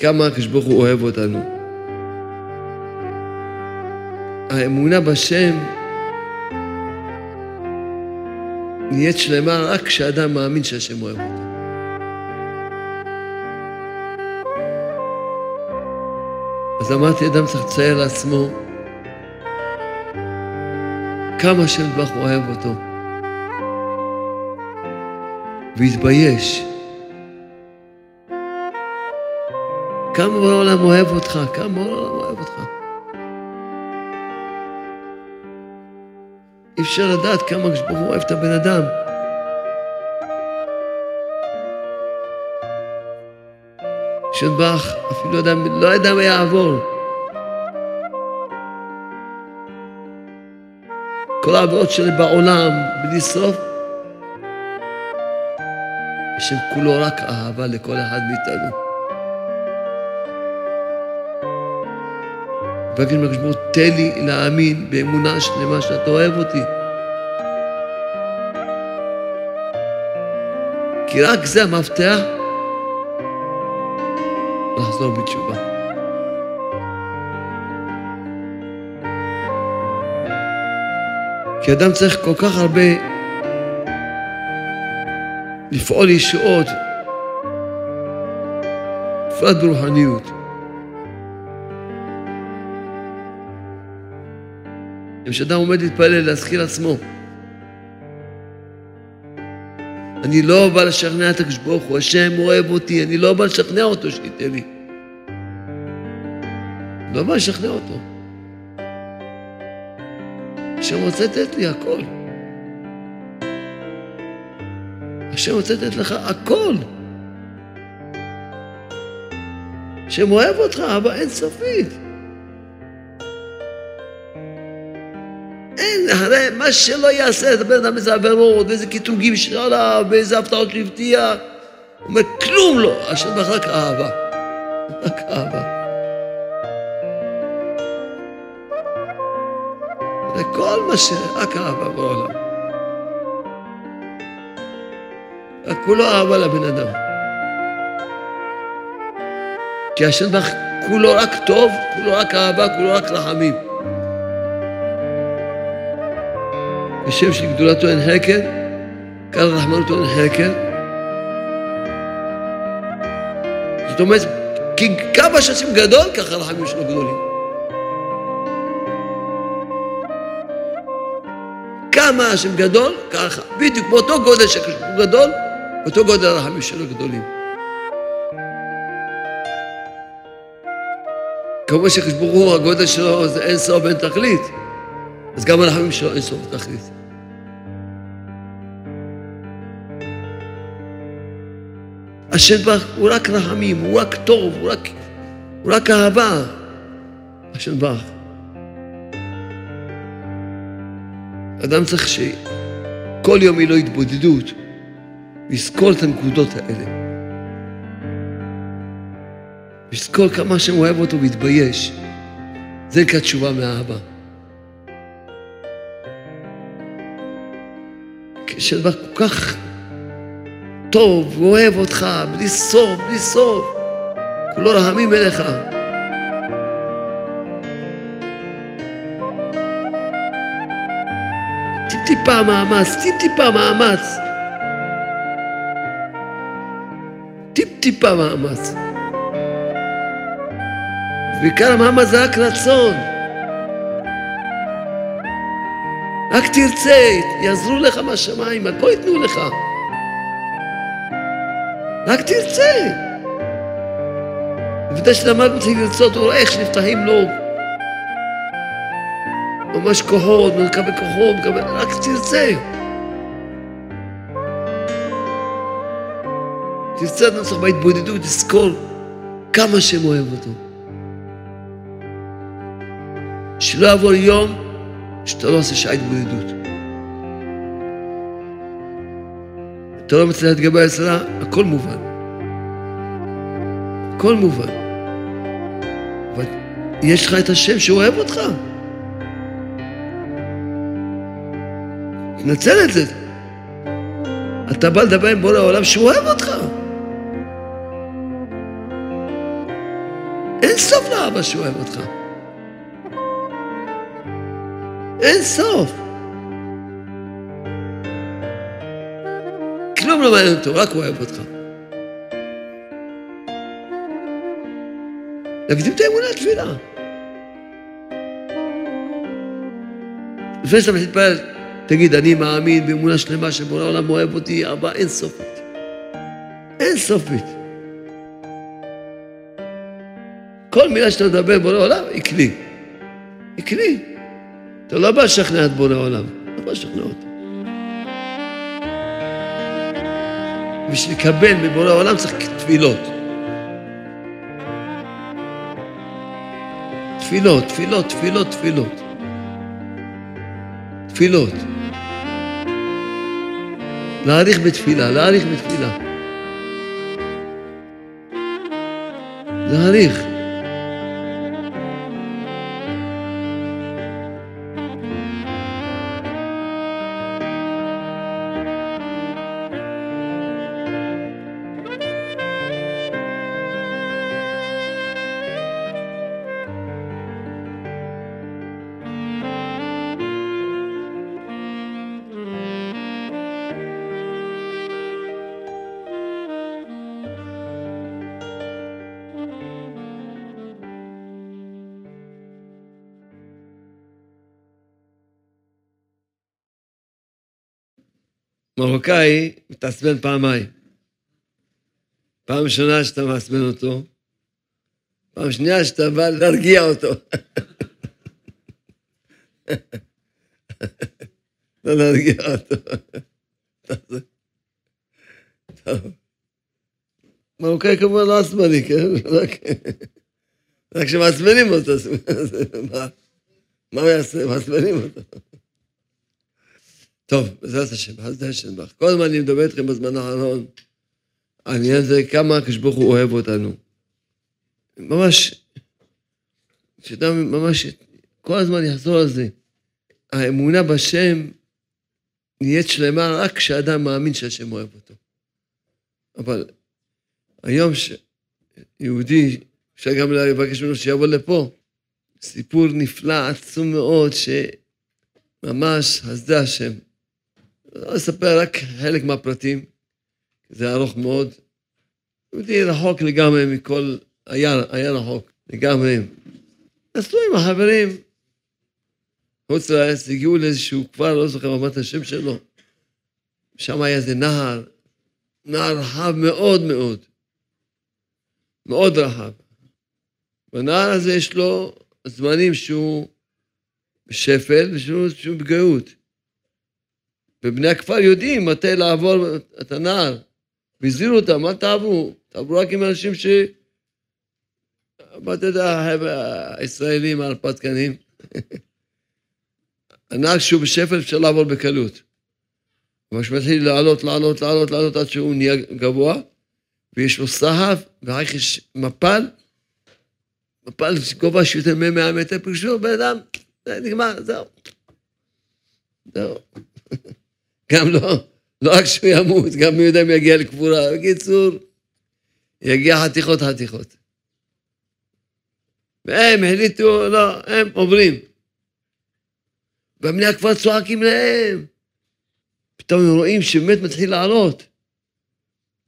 כמה הקדוש הוא אוהב אותנו. האמונה בשם נהיית שלמה רק כשאדם מאמין שהשם אוהב אותו. אז אמרתי, אדם צריך לצייר לעצמו כמה שם ברוך הוא אוהב אותו. והתבייש. כמה העולם אוהב אותך, כמה העולם אוהב אותך. אי אפשר לדעת כמה הקדוש הוא אוהב את הבן אדם. שנבח אפילו אדם, לא ידע מה יעבור. כל העבירות שלי בעולם, בלי סוף, השם כולו רק אהבה לכל אחד מאיתנו. ברוך הוא, תן לי להאמין באמונה שלמה שאתה אוהב אותי. כי רק זה המפתח לחזור בתשובה. כי אדם צריך כל כך הרבה לפעול ישועות, בפרט ברוחניות. כשאדם עומד להתפלל, להזכיר עצמו. אני לא בא לשכנע את הקדוש ברוך הוא, השם אוהב אותי, אני לא בא לשכנע אותו שייתן לי. לא בא לשכנע אותו. השם רוצה לתת לי הכל. השם רוצה לתת לך הכל. השם אוהב אותך אינסופית. אין, הרי מה שלא יעשה את הבן אדם איזה עבירות, ואיזה קטרוגים שעליו, ואיזה הפתעות שהבטיח, הוא אומר, כלום לא, השם רק אהבה. רק אהבה. זה כל מה ש... רק אהבה בעולם. כולו אהבה לבן אדם. כי השם כולו רק טוב, כולו רק אהבה, כולו רק רחמים. בשם של גדולתו אין חקר, כאן רחמנותו אין חקר. זאת אומרת, כי כמה שהשם גדול, ככה הרחמים שלו גדולים. כמה השם גדול, ככה. בדיוק באותו גודל שהקדוש גדול, באותו גודל הרחמים שלו גדולים. כמו הוא, הגודל שלו זה אין סוף ואין תכלית, אז גם הרחמים שלו אין סוף ותכלית. השם ברך הוא רק רחמים, הוא רק טוב, הוא רק, הוא רק אהבה. השם ברך. אדם צריך שכל יום יהיה לו התבודדות, ויזכור את הנקודות האלה. ויזכור כמה שם אוהב אותו ויתבייש. זה נקרא תשובה מאהבה. כשדבר כל כך טוב, הוא אוהב אותך, בלי סוף, בלי סוף. כולו רחמים אליך. טיפ-טיפה מאמץ, טיפ-טיפה מאמץ. טיפ-טיפה מאמץ. בעיקר המאמץ זה רק רצון. רק תרצה, יעזרו לך מהשמיים, הכל ייתנו לך. רק תרצה. לפני שלמדנו צריך לרצות, הוא רואה איך שנפתחים לו ממש כוחות, מקבל כוחות, מקבל... רק תרצה. תרצה את נצח בהתבודדות, תזכור כמה שם אוהב אותו. שלא יעבור יום שאתה לא עושה שעה התבודדות. אתה לא מצליח להתגבר על הסרה, הכל מובן. הכל מובן. אבל יש לך את השם שאוהב אותך. תנצל את זה. אתה בא לדבר עם בורא העולם שהוא אוהב אותך. אין סוף לאבא שהוא אוהב אותך. אין סוף. כלום לא מעניין אותו, רק הוא אוהב אותך. להקדים את האמונה לתפילה. לפני שאתה מתפלל, תגיד, אני מאמין באמונה שלמה שבורא העולם אוהב אותי, אהבה אינסופית. אינסופית. כל מילה שאתה מדבר בורא עולם, היא כלי. היא כלי. אתה לא בא לשכנע את בורא עולם, אתה בא לשכנע אותו. בשביל לקבל מבורא העולם צריך תפילות. תפילות, תפילות, תפילות, תפילות. תפילות. להעריך בתפילה, להעריך בתפילה. להעריך. מרוקאי מתעצבן פעמיים. פעם ראשונה שאתה מעצבן אותו, פעם שנייה שאתה בא להרגיע אותו. לא להרגיע אותו. מרוקאי כמובן לא עצבני, כן? רק כשמעצבנים אותו, מה הוא יעשה? מעצבנים אותו. טוב, בעזרת השם, בעזרת השם. כל הזמן אני מדבר איתכם בזמן האחרון, העניין זה כמה הקדוש ברוך הוא אוהב אותנו. ממש, שאתה ממש, כל הזמן יחזור על זה. האמונה בשם נהיית שלמה רק כשאדם מאמין שהשם אוהב אותו. אבל היום שיהודי, אפשר גם לבקש ממנו שיבוא לפה, סיפור נפלא, עצום מאוד, שממש, זה השם. לא אספר רק חלק מהפרטים, זה ארוך מאוד. יהודי רחוק לגמרי מכל, היה, היה רחוק לגמרי. נסעו עם החברים, חוץ לארץ, הגיעו לאיזשהו כפר, לא זוכר מה השם שלו. שם היה איזה נהר, נהר רחב מאוד מאוד. מאוד רחב. בנהר הזה יש לו זמנים שהוא בשפל ושהוא בגאות. ובני הכפר יודעים מתי לעבור את הנהר, והזהירו אותם, אל תעברו, תעברו רק עם אנשים ש... מה אתה יודע, הישראלים ההרפתקנים. הנהר שהוא בשפל אפשר לעבור בקלות. אבל כשמתחיל לעלות, לעלות, לעלות, לעלות עד שהוא נהיה גבוה, ויש לו סהב, ואחר כך יש מפל, מפל גובה שיותר מ-100 מטר, פשוט בן אדם, זה נגמר, זהו. זהו. גם לא, לא רק שהוא ימות, גם מי יודע אם יגיע לקבורה. בקיצור, יגיע חתיכות חתיכות. והם החליטו, לא, הם עוברים. והבני הכפר צועקים להם. פתאום הם רואים שבאמת מתחיל לעלות.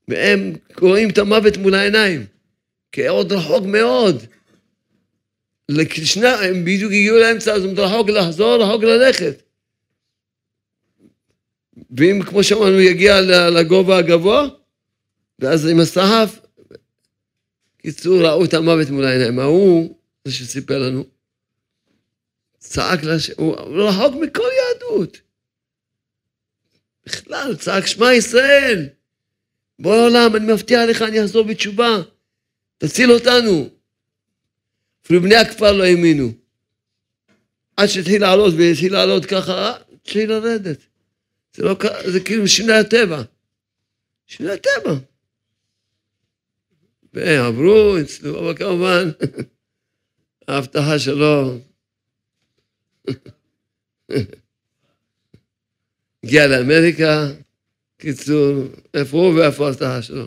והם רואים את המוות מול העיניים. כי עוד רחוק מאוד. לשנה, הם בדיוק הגיעו לאמצע, אז הם רחוק לחזור, רחוק ללכת. ואם, כמו שאמרנו, יגיע לגובה הגבוה, ואז עם הסהף, קיצור, ראו את המוות מול העיניים. ההוא, זה שסיפר לנו, צעק לה, הוא רחוק מכל יהדות. בכלל, צעק שמע ישראל, בוא לעולם, אני מבטיח לך, אני אחזור בתשובה, תציל אותנו. אפילו בני הכפר לא האמינו. עד שהתחיל לעלות, והתחיל לעלות ככה, התחיל לרדת. זה לא קרה, זה כאילו שינוי הטבע. שינוי הטבע. ועברו, אצלו, אבל כמובן, ההבטחה שלו הגיע לאמריקה, קיצור, איפה הוא ואיפה ההבטחה שלו?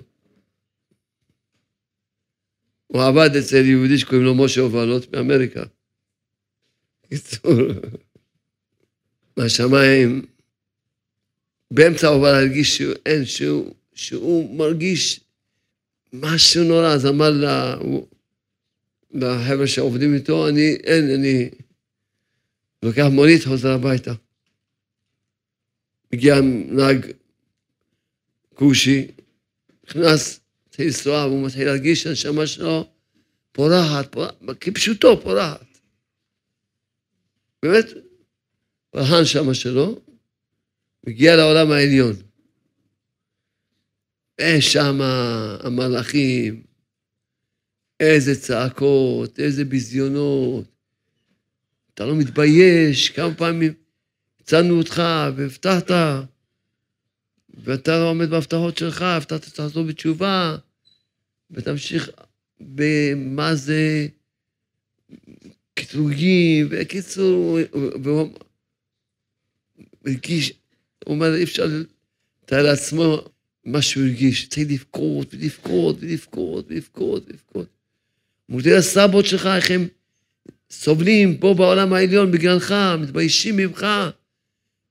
הוא עבד אצל יהודי שקוראים לו משה הובלות מאמריקה. בקיצור, מהשמיים, באמצע הוא בא להרגיש שאין, שהוא, שהוא מרגיש משהו נורא, אז אמר לה, לחבר'ה שעובדים איתו, אני, אין, אני לוקח מונית, חוזר הביתה. מגיע נהג כושי, נכנס, מתחיל לנסוע, והוא מתחיל להרגיש שהנשמה שלו פורחת, פורחת, כפשוטו פורחת. באמת, פרחה הנשמה שלו, מגיע לעולם העליון. ושם המלאכים, איזה צעקות, איזה ביזיונות. אתה לא מתבייש, כמה פעמים הצלנו אותך והבטחת, ואתה עומד בהבטחות שלך, הבטחת שתחזור בתשובה, ותמשיך במה זה קטרוגים, בקיצור, והוא הרגיש, הוא אומר, אי אפשר לתאר לעצמו מה שהוא הרגיש, צריך לבכות ולבכות ולבכות ולבכות ולבכות. מודי הסבות שלך, איך הם סובלים פה בעולם העליון בגללך, מתביישים ממך.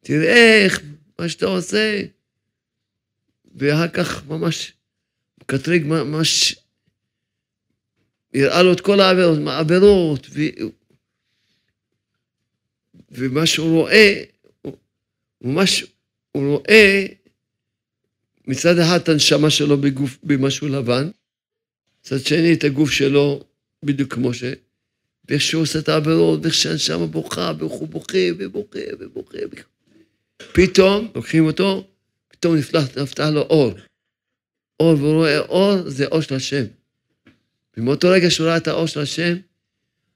תראה איך, מה שאתה עושה. ואחר כך ממש, מקטרג ממש, הראה לו את כל העבירות, העבירות, ו... ומה שהוא רואה, הוא ממש, הוא רואה מצד אחד את הנשמה שלו בגוף, במשהו לבן, מצד שני את הגוף שלו בדיוק כמו ש... ואיך שהוא עושה את העבירות, ואיך שהנשמה בוכה, ואיך הוא בוכה, ובוכה, ובוכה. פתאום לוקחים אותו, פתאום נפתח, נפתח לו אור. אור, והוא רואה אור, זה אור של השם. ומאותו רגע שהוא ראה את האור של השם,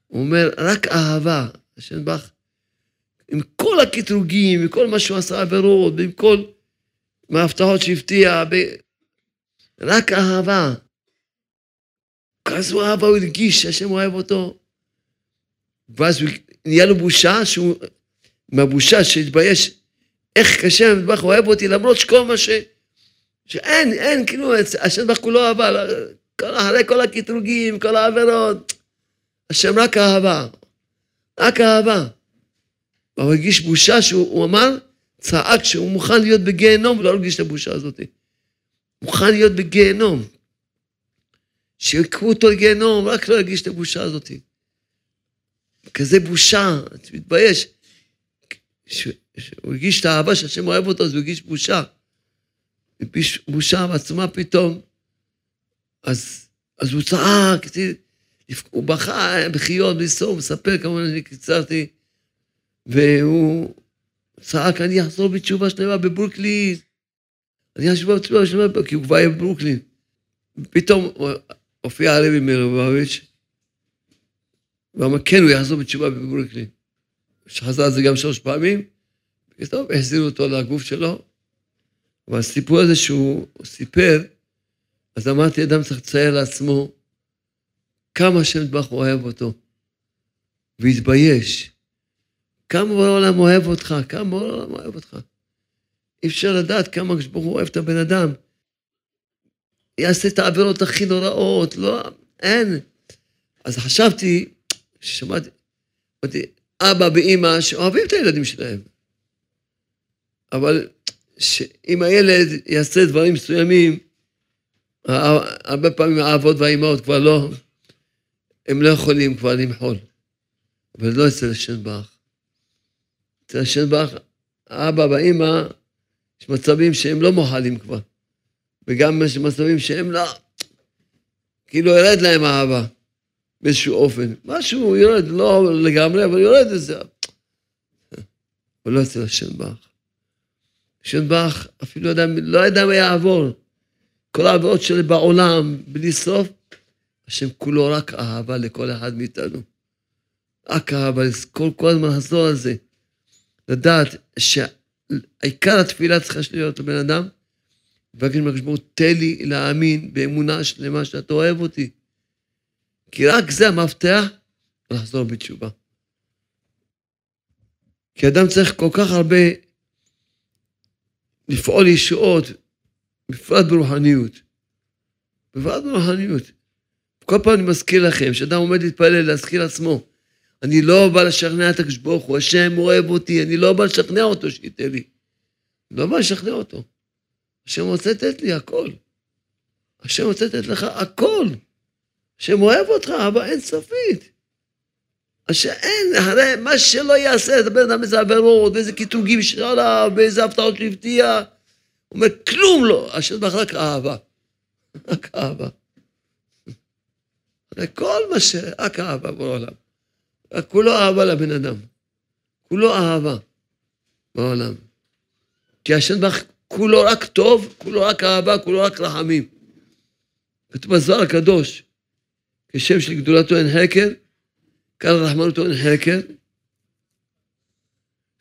הוא אומר, רק אהבה, השם בך, עם כל הקטרוגים, וכל מה שהוא עשה עבירות, ועם כל מההבטחות שהבטיח, ב... רק אהבה. כזו אהבה הוא הרגיש שהשם אוהב אותו. ואז נהיה לו בושה, שהוא, מהבושה שהתבייש, איך קשה המטבח אוהב אותי, למרות שכל מה ש... שאין, אין, כאילו, השם מטבח כולו אהבה, כל, אחרי כל הקטרוגים, כל העבירות, השם רק אהבה, רק אהבה. הוא הרגיש בושה שהוא אמר, צעק שהוא מוכן להיות בגיהנום ולא הרגיש את הבושה הזאת. מוכן להיות בגיהנום. שיקחו אותו לגיהנום, רק לא ירגיש את הבושה הזאת. כזה בושה, אתה מתבייש. כשהוא הרגיש את האהבה שהשם אוהב אותו, אז הוא הרגיש בושה. בושה ועצומה פתאום. אז, אז הוא צעק, הוא בכה בחיות, בלי סוף, מספר, כמובן אני קיצרתי, והוא צעק, אני אחזור בתשובה שלמה בברוקלין. אני אחזור בתשובה שלמה, כי הוא כבר היה בברוקלין. פתאום הופיע הרבי מלובביץ', ואמר, כן, הוא יחזור בתשובה בברוקלין. שחזר על זה גם שלוש פעמים, טוב, החזירו אותו לגוף שלו. אבל הסיפור הזה שהוא סיפר, אז אמרתי, אדם צריך לצייר לעצמו כמה השם יתברך אוהב אותו, והתבייש. כמה העולם אוהב אותך, כמה העולם אוהב אותך. אי אפשר לדעת כמה הקדוש ברוך הוא אוהב את הבן אדם. יעשה את העבירות הכי נוראות, לא, אין. אז חשבתי, שמעתי, אמרתי, אבא ואימא שאוהבים את הילדים שלהם, אבל אם הילד יעשה דברים מסוימים, הרבה פעמים האבות והאימהות כבר לא, הם לא יכולים כבר למחול. אבל לא אצל השם ברוך. אצל השם ברוך, האבא והאימא, יש מצבים שהם לא מוחלים כבר. וגם יש מצבים שהם לא, כאילו ירד להם אהבה באיזשהו אופן. משהו יורד, לא לגמרי, אבל יורד איזה... אבל לא אצל השם ברוך. השם ברוך אפילו יודע, לא ידע מה יעבור. כל העבירות שלי בעולם, בלי סוף, השם כולו רק אהבה לכל אחד מאיתנו. רק אהבה, כל, כל הזמן לחזור על זה. לדעת שעיקר התפילה צריכה להיות לבן אדם, ואגיד לקדוש ברוך הוא, תן לי להאמין באמונה שלמה שאתה אוהב אותי. כי רק זה המפתח לחזור בתשובה. כי אדם צריך כל כך הרבה לפעול ישועות, בפרט ברוחניות. בפרט ברוחניות. כל פעם אני מזכיר לכם, כשאדם עומד להתפלל, להזכיר לעצמו, אני לא בא לשכנע את הקדוש ברוך הוא, השם אוהב אותי, אני לא בא לשכנע אותו שייתן לי. לא בא לשכנע אותו. השם רוצה לתת לי הכל. השם רוצה לתת לך הכל. השם אוהב אותך אהבה אינסופית. שאין, הרי מה שלא יעשה, את הבן אדם איזה עבירות, ואיזה קיטוגים של עליו, ואיזה הפתעות שהבטיח, הוא אומר, כלום לא, השם בך רק אהבה. רק אהבה. הרי כל מה ש... רק אהבה בעולם. כולו אהבה לבן אדם. כולו אהבה בעולם. כי השם בך כולו רק טוב, כולו רק אהבה, כולו רק רחמים. כתוב בזוהר הקדוש, כשם של גדולתו אין חקר, כאן רחמנותו אין חקר.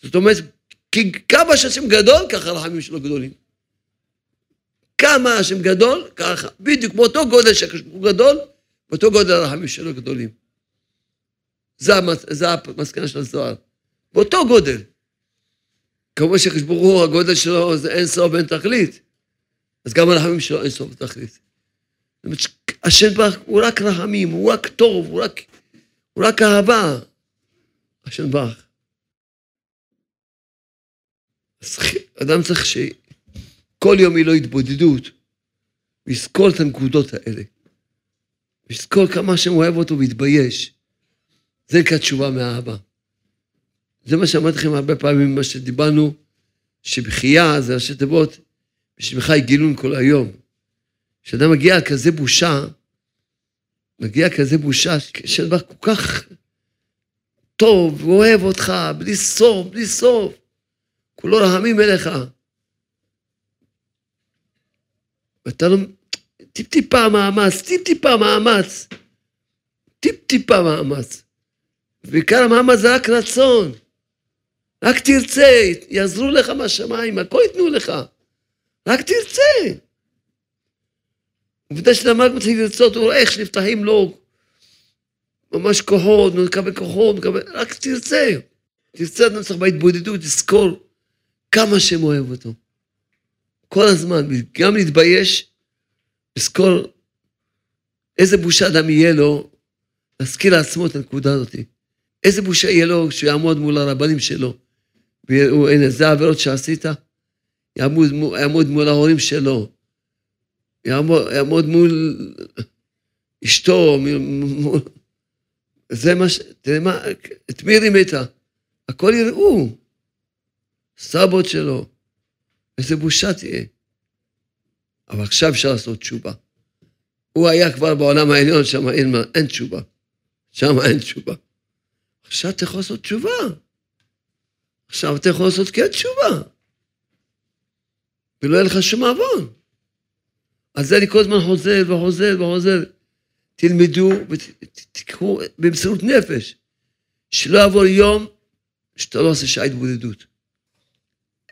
זאת אומרת, כי כמה שהשם גדול, ככה הרחמים שלו גדולים. כמה השם גדול, ככה, בדיוק באותו גודל שהקדוש ברוך הוא גדול, באותו גודל הרחמים שלו גדולים. זה, זה המסקנה של הזוהר. באותו גודל. כמו שהקדוש הוא, הגודל שלו זה אין סוף ואין תכלית. אז גם הרחמים שלו אין סוף ותכלית. זאת אומרת, השם ברוך הוא רק רחמים, הוא רק טוב, הוא רק, הוא רק אהבה. השם ברוך. אז אדם צריך שכל יום יהיה לו התבודדות, ויזכור את הנקודות האלה. ויזכור כמה השם אוהב אותו ויתבייש. זה נקרא תשובה מאהבה. זה מה שאמרתי לכם הרבה פעמים, מה שדיברנו, שבחייה זה ראשי תיבות, בשמך יגילון כל היום. כשאדם מגיע כזה בושה, מגיע כזה בושה, כשאדם כל כך טוב, אוהב אותך, בלי סוף, בלי סוף, כולו רחמים אליך. ואתה לא... טיפ-טיפה מאמץ, טיפ-טיפה מאמץ, טיפ-טיפה מאמץ. ועיקר המאמץ זה רק רצון. רק תרצה, יעזרו לך מהשמיים, הכל ייתנו לך. רק תרצה. עובדה שאתה רק מתחיל לרצות, הוא רואה איך שנפתחים לו ממש כוחות, הוא מקבל כוחות, מקבל... רק תרצה. תרצה, אתה צריך בהתבודדות, תזכור כמה שהם אוהב אותו. כל הזמן, גם להתבייש, לזכור איזה בושה אדם יהיה לו, להזכיר לעצמו את הנקודה הזאת. איזה בושה יהיה לו כשהוא יעמוד מול הרבנים שלו. ויראו, הנה, זה העבירות שעשית, יעמוד, יעמוד מול ההורים שלו, יעמוד, יעמוד מול אשתו, מול... זה מה ש... תראה מה, את מי רימית? הכל יראו. סבות שלו. איזה בושה תהיה. אבל עכשיו אפשר לעשות תשובה. הוא היה כבר בעולם העליון, שם אין, אין תשובה. שם אין תשובה. עכשיו אתה יכול לעשות תשובה. עכשיו אתה יכול לעשות כן תשובה. ולא יהיה לך שום עוון. אז זה אני כל הזמן חוזר וחוזר וחוזר. תלמדו ותיקחו במסירות נפש. שלא יעבור יום שאתה לא עושה שעה התבודדות.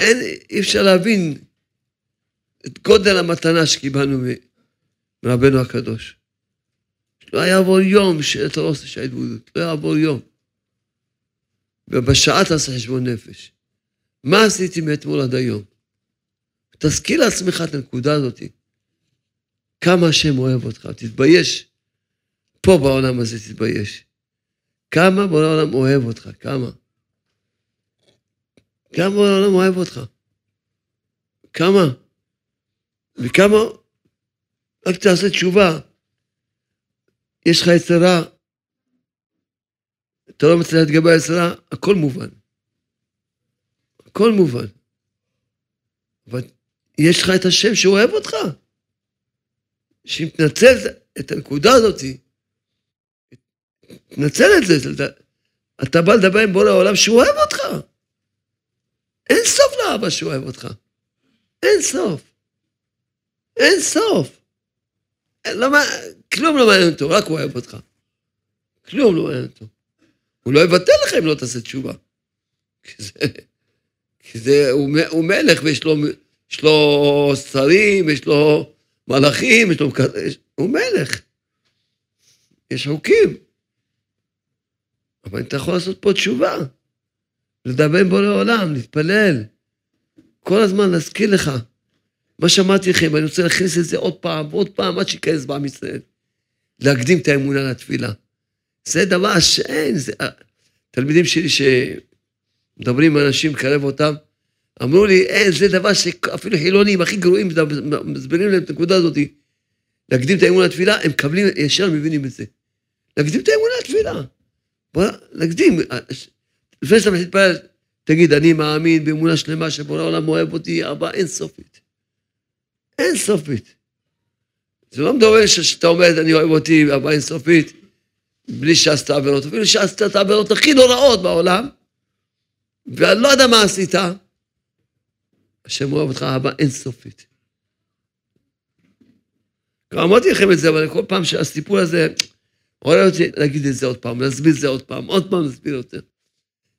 אין, אי אפשר להבין את גודל המתנה שקיבלנו מרבנו הקדוש. לא יעבור יום שאתה לא עושה שעה התבודדות. לא יעבור יום. ובשעה תעשה חשבון נפש. מה עשיתי מאתמול עד היום? תזכיר לעצמך את הנקודה הזאת. כמה השם אוהב אותך, תתבייש. פה בעולם הזה תתבייש. כמה בעולם אוהב אותך, כמה. כמה בעולם אוהב אותך. כמה. וכמה, רק תעשה תשובה. יש לך יצרה, אתה לא מצליח להתגבר על יצרה, הכל מובן. הכל מובן. אבל יש לך את השם שאוהב אותך. שאם תנצל את הנקודה הזאת, תנצל את זה, אתה, בא לדבר עם בורא העולם שהוא אוהב אותך. אין סוף לאבא שהוא אוהב אותך. אין סוף. אין סוף. לא, כלום לא מעניין אותו, רק הוא אוהב אותך. כלום לא מעניין אותו. הוא לא יבטל לך אם לא תעשה תשובה. כי זה, כי זה הוא, הוא מלך ויש לו, יש לו שרים, יש לו מלאכים, יש לו... הוא מלך. יש חוקים. אבל אתה יכול לעשות פה תשובה. לדבר עם בורא עולם, להתפלל. כל הזמן להזכיר לך. מה שאמרתי לכם, אני רוצה להכניס את זה עוד פעם ועוד פעם עד שייכנס בעם ישראל. להקדים את האמונה לתפילה. זה דבר שאין, זה... תלמידים שלי שמדברים עם אנשים, לקרב אותם, אמרו לי, אין, זה דבר שאפילו חילונים הכי גרועים מסבירים להם את הנקודה הזאת. להקדים את האמונה לתפילה, הם מקבלים, ישר מבינים את זה. להקדים את האמונה לתפילה. בוא, להקדים. לפני שאתה להתפלל, תגיד, אני מאמין באמונה שלמה שבורא העולם אוהב אותי, אהבה אינסופית. אינסופית. זה לא מדבר שאתה אומר, אני אוהב אותי, אהבה אינסופית, בלי שעשת עבירות. אפילו שעשת את העבירות הכי נוראות בעולם, ואני לא יודע מה עשית, השם אוהב אותך אהבה אינסופית. כבר אמרתי לכם את זה, אבל כל פעם שהסיפור הזה, עורר אותי להגיד את זה עוד פעם, להסביר את זה עוד פעם, עוד פעם להסביר יותר.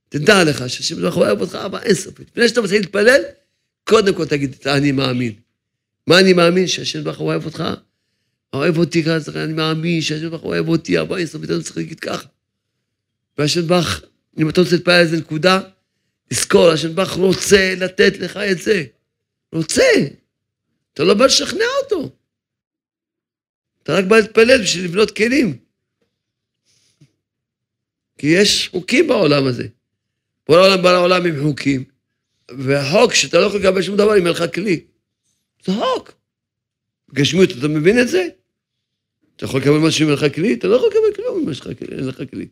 תדע לך שהשם אוהב אותך אהבה אינסופית. לפני שאתה מתחיל להתפלל, קודם כל תגיד את אני מאמין. מה אני מאמין? שהשם אוהב אותך? אוהב אותי ככה, אני מאמין שהשם ברוך אוהב אותי, אהבה אינסופית, אני צריך להגיד ככה. והשם ברוך, אם אתה רוצה על איזה נקודה, תזכור, השם ברוך רוצה לתת לך את זה. רוצה. אתה לא בא לשכנע אותו. אתה רק בא להתפלל בשביל לבנות כלים. כי יש חוקים בעולם הזה. כל העולם בא לעולם עם חוקים, והחוק שאתה לא יכול לקבל שום דבר אם אין לך כלי. זה חוק. גשמיות, אתה מבין את זה? אתה יכול לקבל משהו אם אין לך כלי? אתה לא יכול לקבל כלום אם אין לך כלי.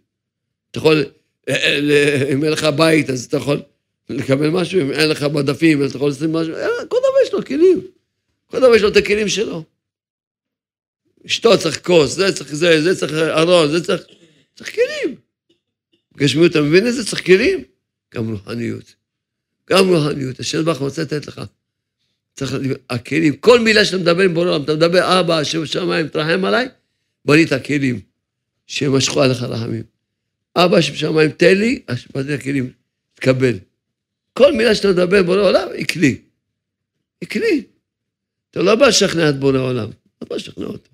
אתה יכול, אה, אה, אם אין לך בית, אז אתה יכול לקבל משהו, אם אין לך מדפים, אז אתה יכול לשים משהו, אה, כל דבר יש לו כלים. כל דבר יש לו את הכלים שלו. אשתו צריך כוס, זה צריך זה, זה צריך ארון, זה צריך... צריך כלים. גשמיות, אתה מבין את זה? צריך כלים. גם רוחניות. גם רוחניות. השם ברוך רוצה לתת לך. צריך, הכלים, כל מילה שאתה מדבר עם בורא עולם, אתה מדבר, אבא, השם שמיים, תרחם עליי, בנית כלים שמשכו עליך רחמים. אבא, השם שמיים, תן לי, בנית כלים, תקבל. כל מילה שאתה מדבר עם בורא עולם, היא כלי. היא כלי. אתה לא בא לשכנע את בורא עולם, לא בא לשכנע אותו.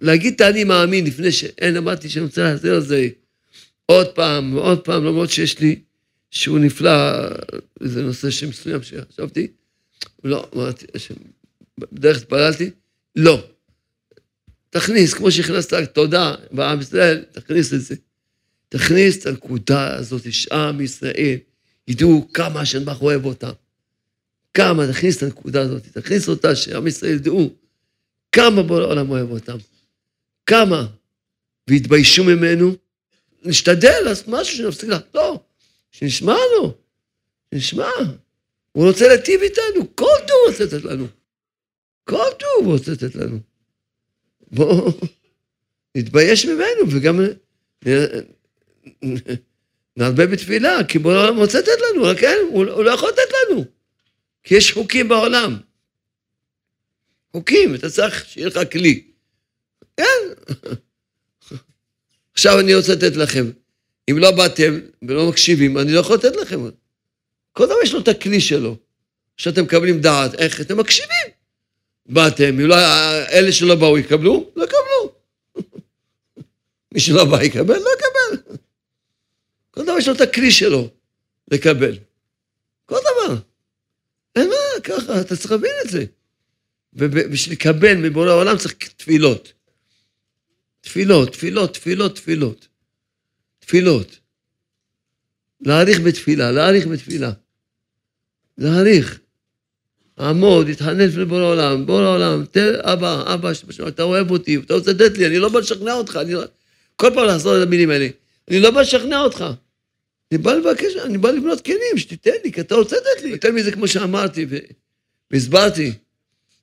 להגיד את אני מאמין לפני שאין, אמרתי שאני רוצה להחזיר על זה עוד פעם ועוד פעם, למרות שיש לי שהוא נפלא, איזה נושא שמסוים שחשבתי, לא, אמרתי, בדרך התפללתי, לא. תכניס, כמו שהכנסת תודה בעם ישראל, תכניס את זה. תכניס את הנקודה הזאת, שעם ישראל ידעו כמה ברוך אוהב אותם. כמה, תכניס את הנקודה הזאת, תכניס אותה, שעם ישראל ידעו כמה בורא העולם אוהב אותם. כמה. והתביישו ממנו, נשתדל לעשות משהו שנפסיק לה, לא, שנשמע לו, שנשמע. הוא רוצה להטיב איתנו, כל טוב הוא רוצה לתת לנו. כל טוב הוא רוצה לתת לנו. בואו נתבייש ממנו וגם נרבה בתפילה, כי בוא העולם רוצה לתת לנו, רק אין, הוא, הוא לא יכול לתת לנו. כי יש חוקים בעולם. חוקים, אתה צריך שיהיה לך כלי. כן. עכשיו אני רוצה לתת לכם. אם לא באתם ולא מקשיבים, אני לא יכול לתת לכם. כל דבר יש לו את הכלי שלו. כשאתם מקבלים דעת, איך אתם מקשיבים. באתם, אם לא, אלה שלא באו יקבלו? לא יקבלו. מי שלא בא יקבל? לא יקבל. כל דבר יש לו את הכלי שלו לקבל. כל דבר. אין מה, ככה, אתה צריך להבין את זה. ובשביל לקבל מבורא העולם צריך תפילות. תפילות, תפילות, תפילות, תפילות. תפילות. להעריך בתפילה, להעריך בתפילה. להעריך. עמוד, התחנן לפני בורא העולם, בורא העולם, תן, אבא, אבא, אתה אוהב אותי, אתה רוצה לתת לי, אני לא בא לשכנע אותך, אני לא... כל פעם לחזור על המילים האלה. אני לא בא לשכנע אותך. אני בא לבקש, אני בא לבנות כלים, שתיתן לי, כי אתה רוצה לתת לי. יותר מזה, כמו שאמרתי והסברתי,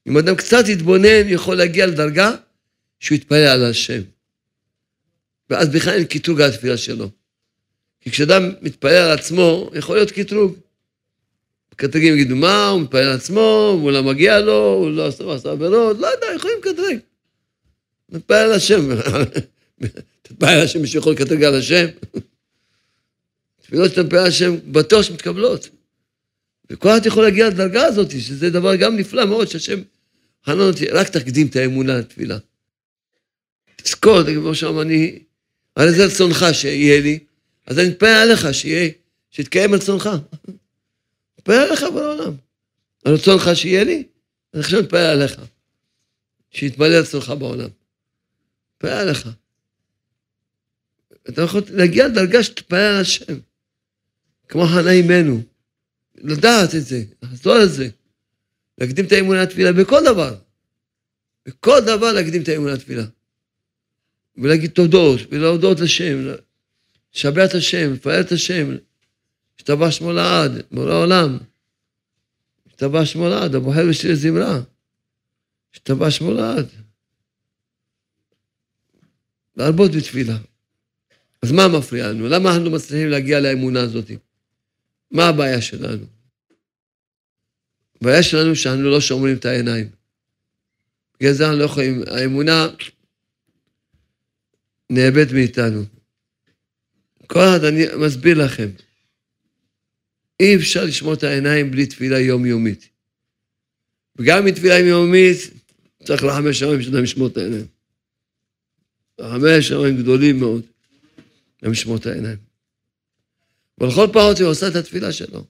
אם אדם קצת יתבונן, יכול להגיע לדרגה שהוא יתפלל על השם. ואז בכלל אין קטרוג על התפילה שלו. כי כשאדם מתפלל על עצמו, יכול להיות קטרוג. קטרגים יגידו, מה, הוא מתפלל על עצמו, הוא לא מגיע לו, הוא לא עשה עבירות, לא יודע, יכולים לקטרג. מתפלל על השם. תתפלל על השם, מישהו יכול לקטרג על השם? תפילות שאתה מתפלל על השם, בטוח שמתקבלות. וכל אחד יכול להגיע לדרגה הזאת, שזה דבר גם נפלא מאוד, שהשם חנון אותי, רק תקדים את האמונה לתפילה. תזכור, כמו שם אני, הרי זה רצונך שיהיה לי, אז אני מתפלל עליך שיהיה, שיתקיים רצונך. מתפלל עליך בעולם. רצונך שיהיה לי, אז עכשיו מתפלל עליך. שיתמלא רצונך בעולם. מתפלל עליך. אתה יכול להגיע לדרגה שתתפלל על השם. כמו חנה אימנו. לדעת את זה, לחזור על זה. להקדים את האמונה לתפילה בכל דבר. בכל דבר להקדים את האמונה לתפילה. ולהגיד תודות, ולהודות לשם, לשבח את השם, לפעל את השם, השתבח שמו לעד, בורא עולם. השתבח שמו לעד, הבוחר בשביל זמרה. השתבח שמו לעד. להרבות בתפילה. אז מה מפריע לנו? למה אנחנו מצליחים להגיע לאמונה הזאת? מה הבעיה שלנו? הבעיה שלנו שאנחנו לא שומרים את העיניים. בגלל זה אנחנו לא יכולים, האמונה נאבד מאיתנו. כל אחד, אני מסביר לכם, אי אפשר לשמור את העיניים בלי תפילה יומיומית. וגם מתפילה יומיומית, צריך לחמש שמים שאדם ישמור את העיניים. חמש שמים גדולים מאוד, גם ישמור את העיניים. אבל לכל פחות הוא עושה את התפילה שלו.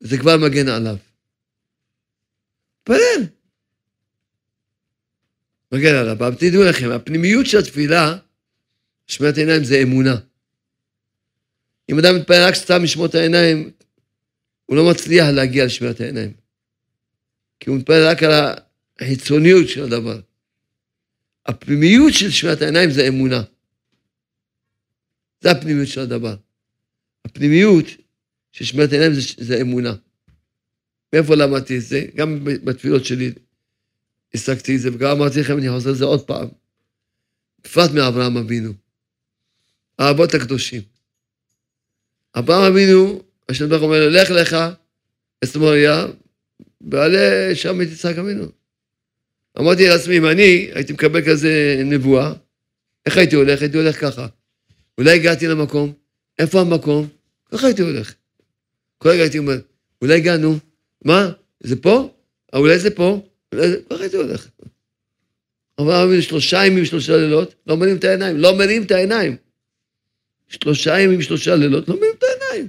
זה כבר מגן עליו. תפלל. מגן עליו. אבל תדעו לכם, הפנימיות של התפילה, שמיעת עיניים זה אמונה. אם אדם מתפלל רק סתם לשמור את העיניים, הוא לא מצליח להגיע לשמיעת העיניים. כי הוא מתפלל רק על החיצוניות של הדבר. הפנימיות של שמיעת העיניים זה אמונה. זה הפנימיות של הדבר. הפנימיות של שמיעת העיניים זה, זה אמונה. מאיפה למדתי את זה? גם בתפילות שלי השגתי את זה, וגם אמרתי לכם, אני חוזר לזה עוד פעם. בפרט מאברהם אבינו. האבות הקדושים. אברהם אבינו, השם ברוך אומר לו, לך לך, אסמוריה, ועלה שם את יצחק אבינו. אמרתי לעצמי, אם אני הייתי מקבל כזה נבואה, איך הייתי הולך? הייתי הולך ככה. אולי הגעתי למקום, איפה המקום? ככה הייתי הולך. כל רגע הייתי אומר, אולי הגענו, מה? זה פה? אה, אולי זה פה? ככה הייתי הולך. אבל שלושה ימים, שלושה לילות, לא מרים את העיניים, לא מרים את העיניים. שלושה ימים, שלושה לילות, לא מרים את העיניים.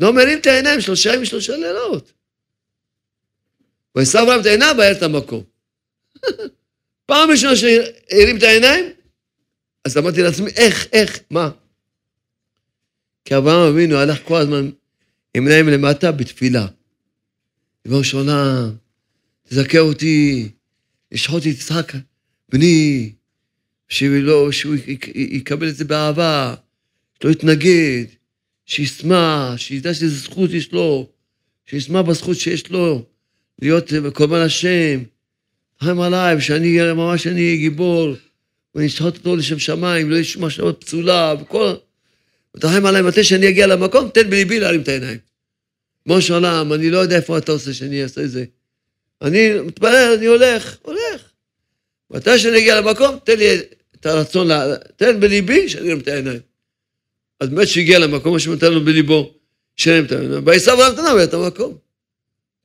לא מרים את העיניים, שלושה ימים, שלושה לילות. ועשו אברהם את העיניים, והיה את המקום. פעם ראשונה שהרים את העיניים, אז אמרתי לעצמי, איך, איך, מה? כי אברהם אבינו הלך כל הזמן עם עיניים למטה בתפילה. של עולם, תזכה אותי, לשחוט יצחק, בני, שלא, שהוא יקבל את זה באהבה, שלא יתנגד, שישמח, שידע שזה זכות יש לו, שישמח בזכות שיש לו, להיות קורבן השם. חיים עליי, ושאני ממש אני גיבור, ואני אשחוט אותו לשם שמיים, לא יש מחשבות פסולה, וכל... ותרחם עליי, מתי שאני אגיע למקום, תן בליבי להרים את העיניים. משה עולם, אני לא יודע איפה אתה עושה שאני אעשה את זה. אני מתפלל, אני הולך, הולך. מתי שאני אגיע למקום, תן לי את הרצון, לה... תן בליבי שאני ארים את העיניים. אז באמת שהגיע למקום, מה שנתן לו בליבו, שירים את העיניים. בעשו והמתנה ואת המקום.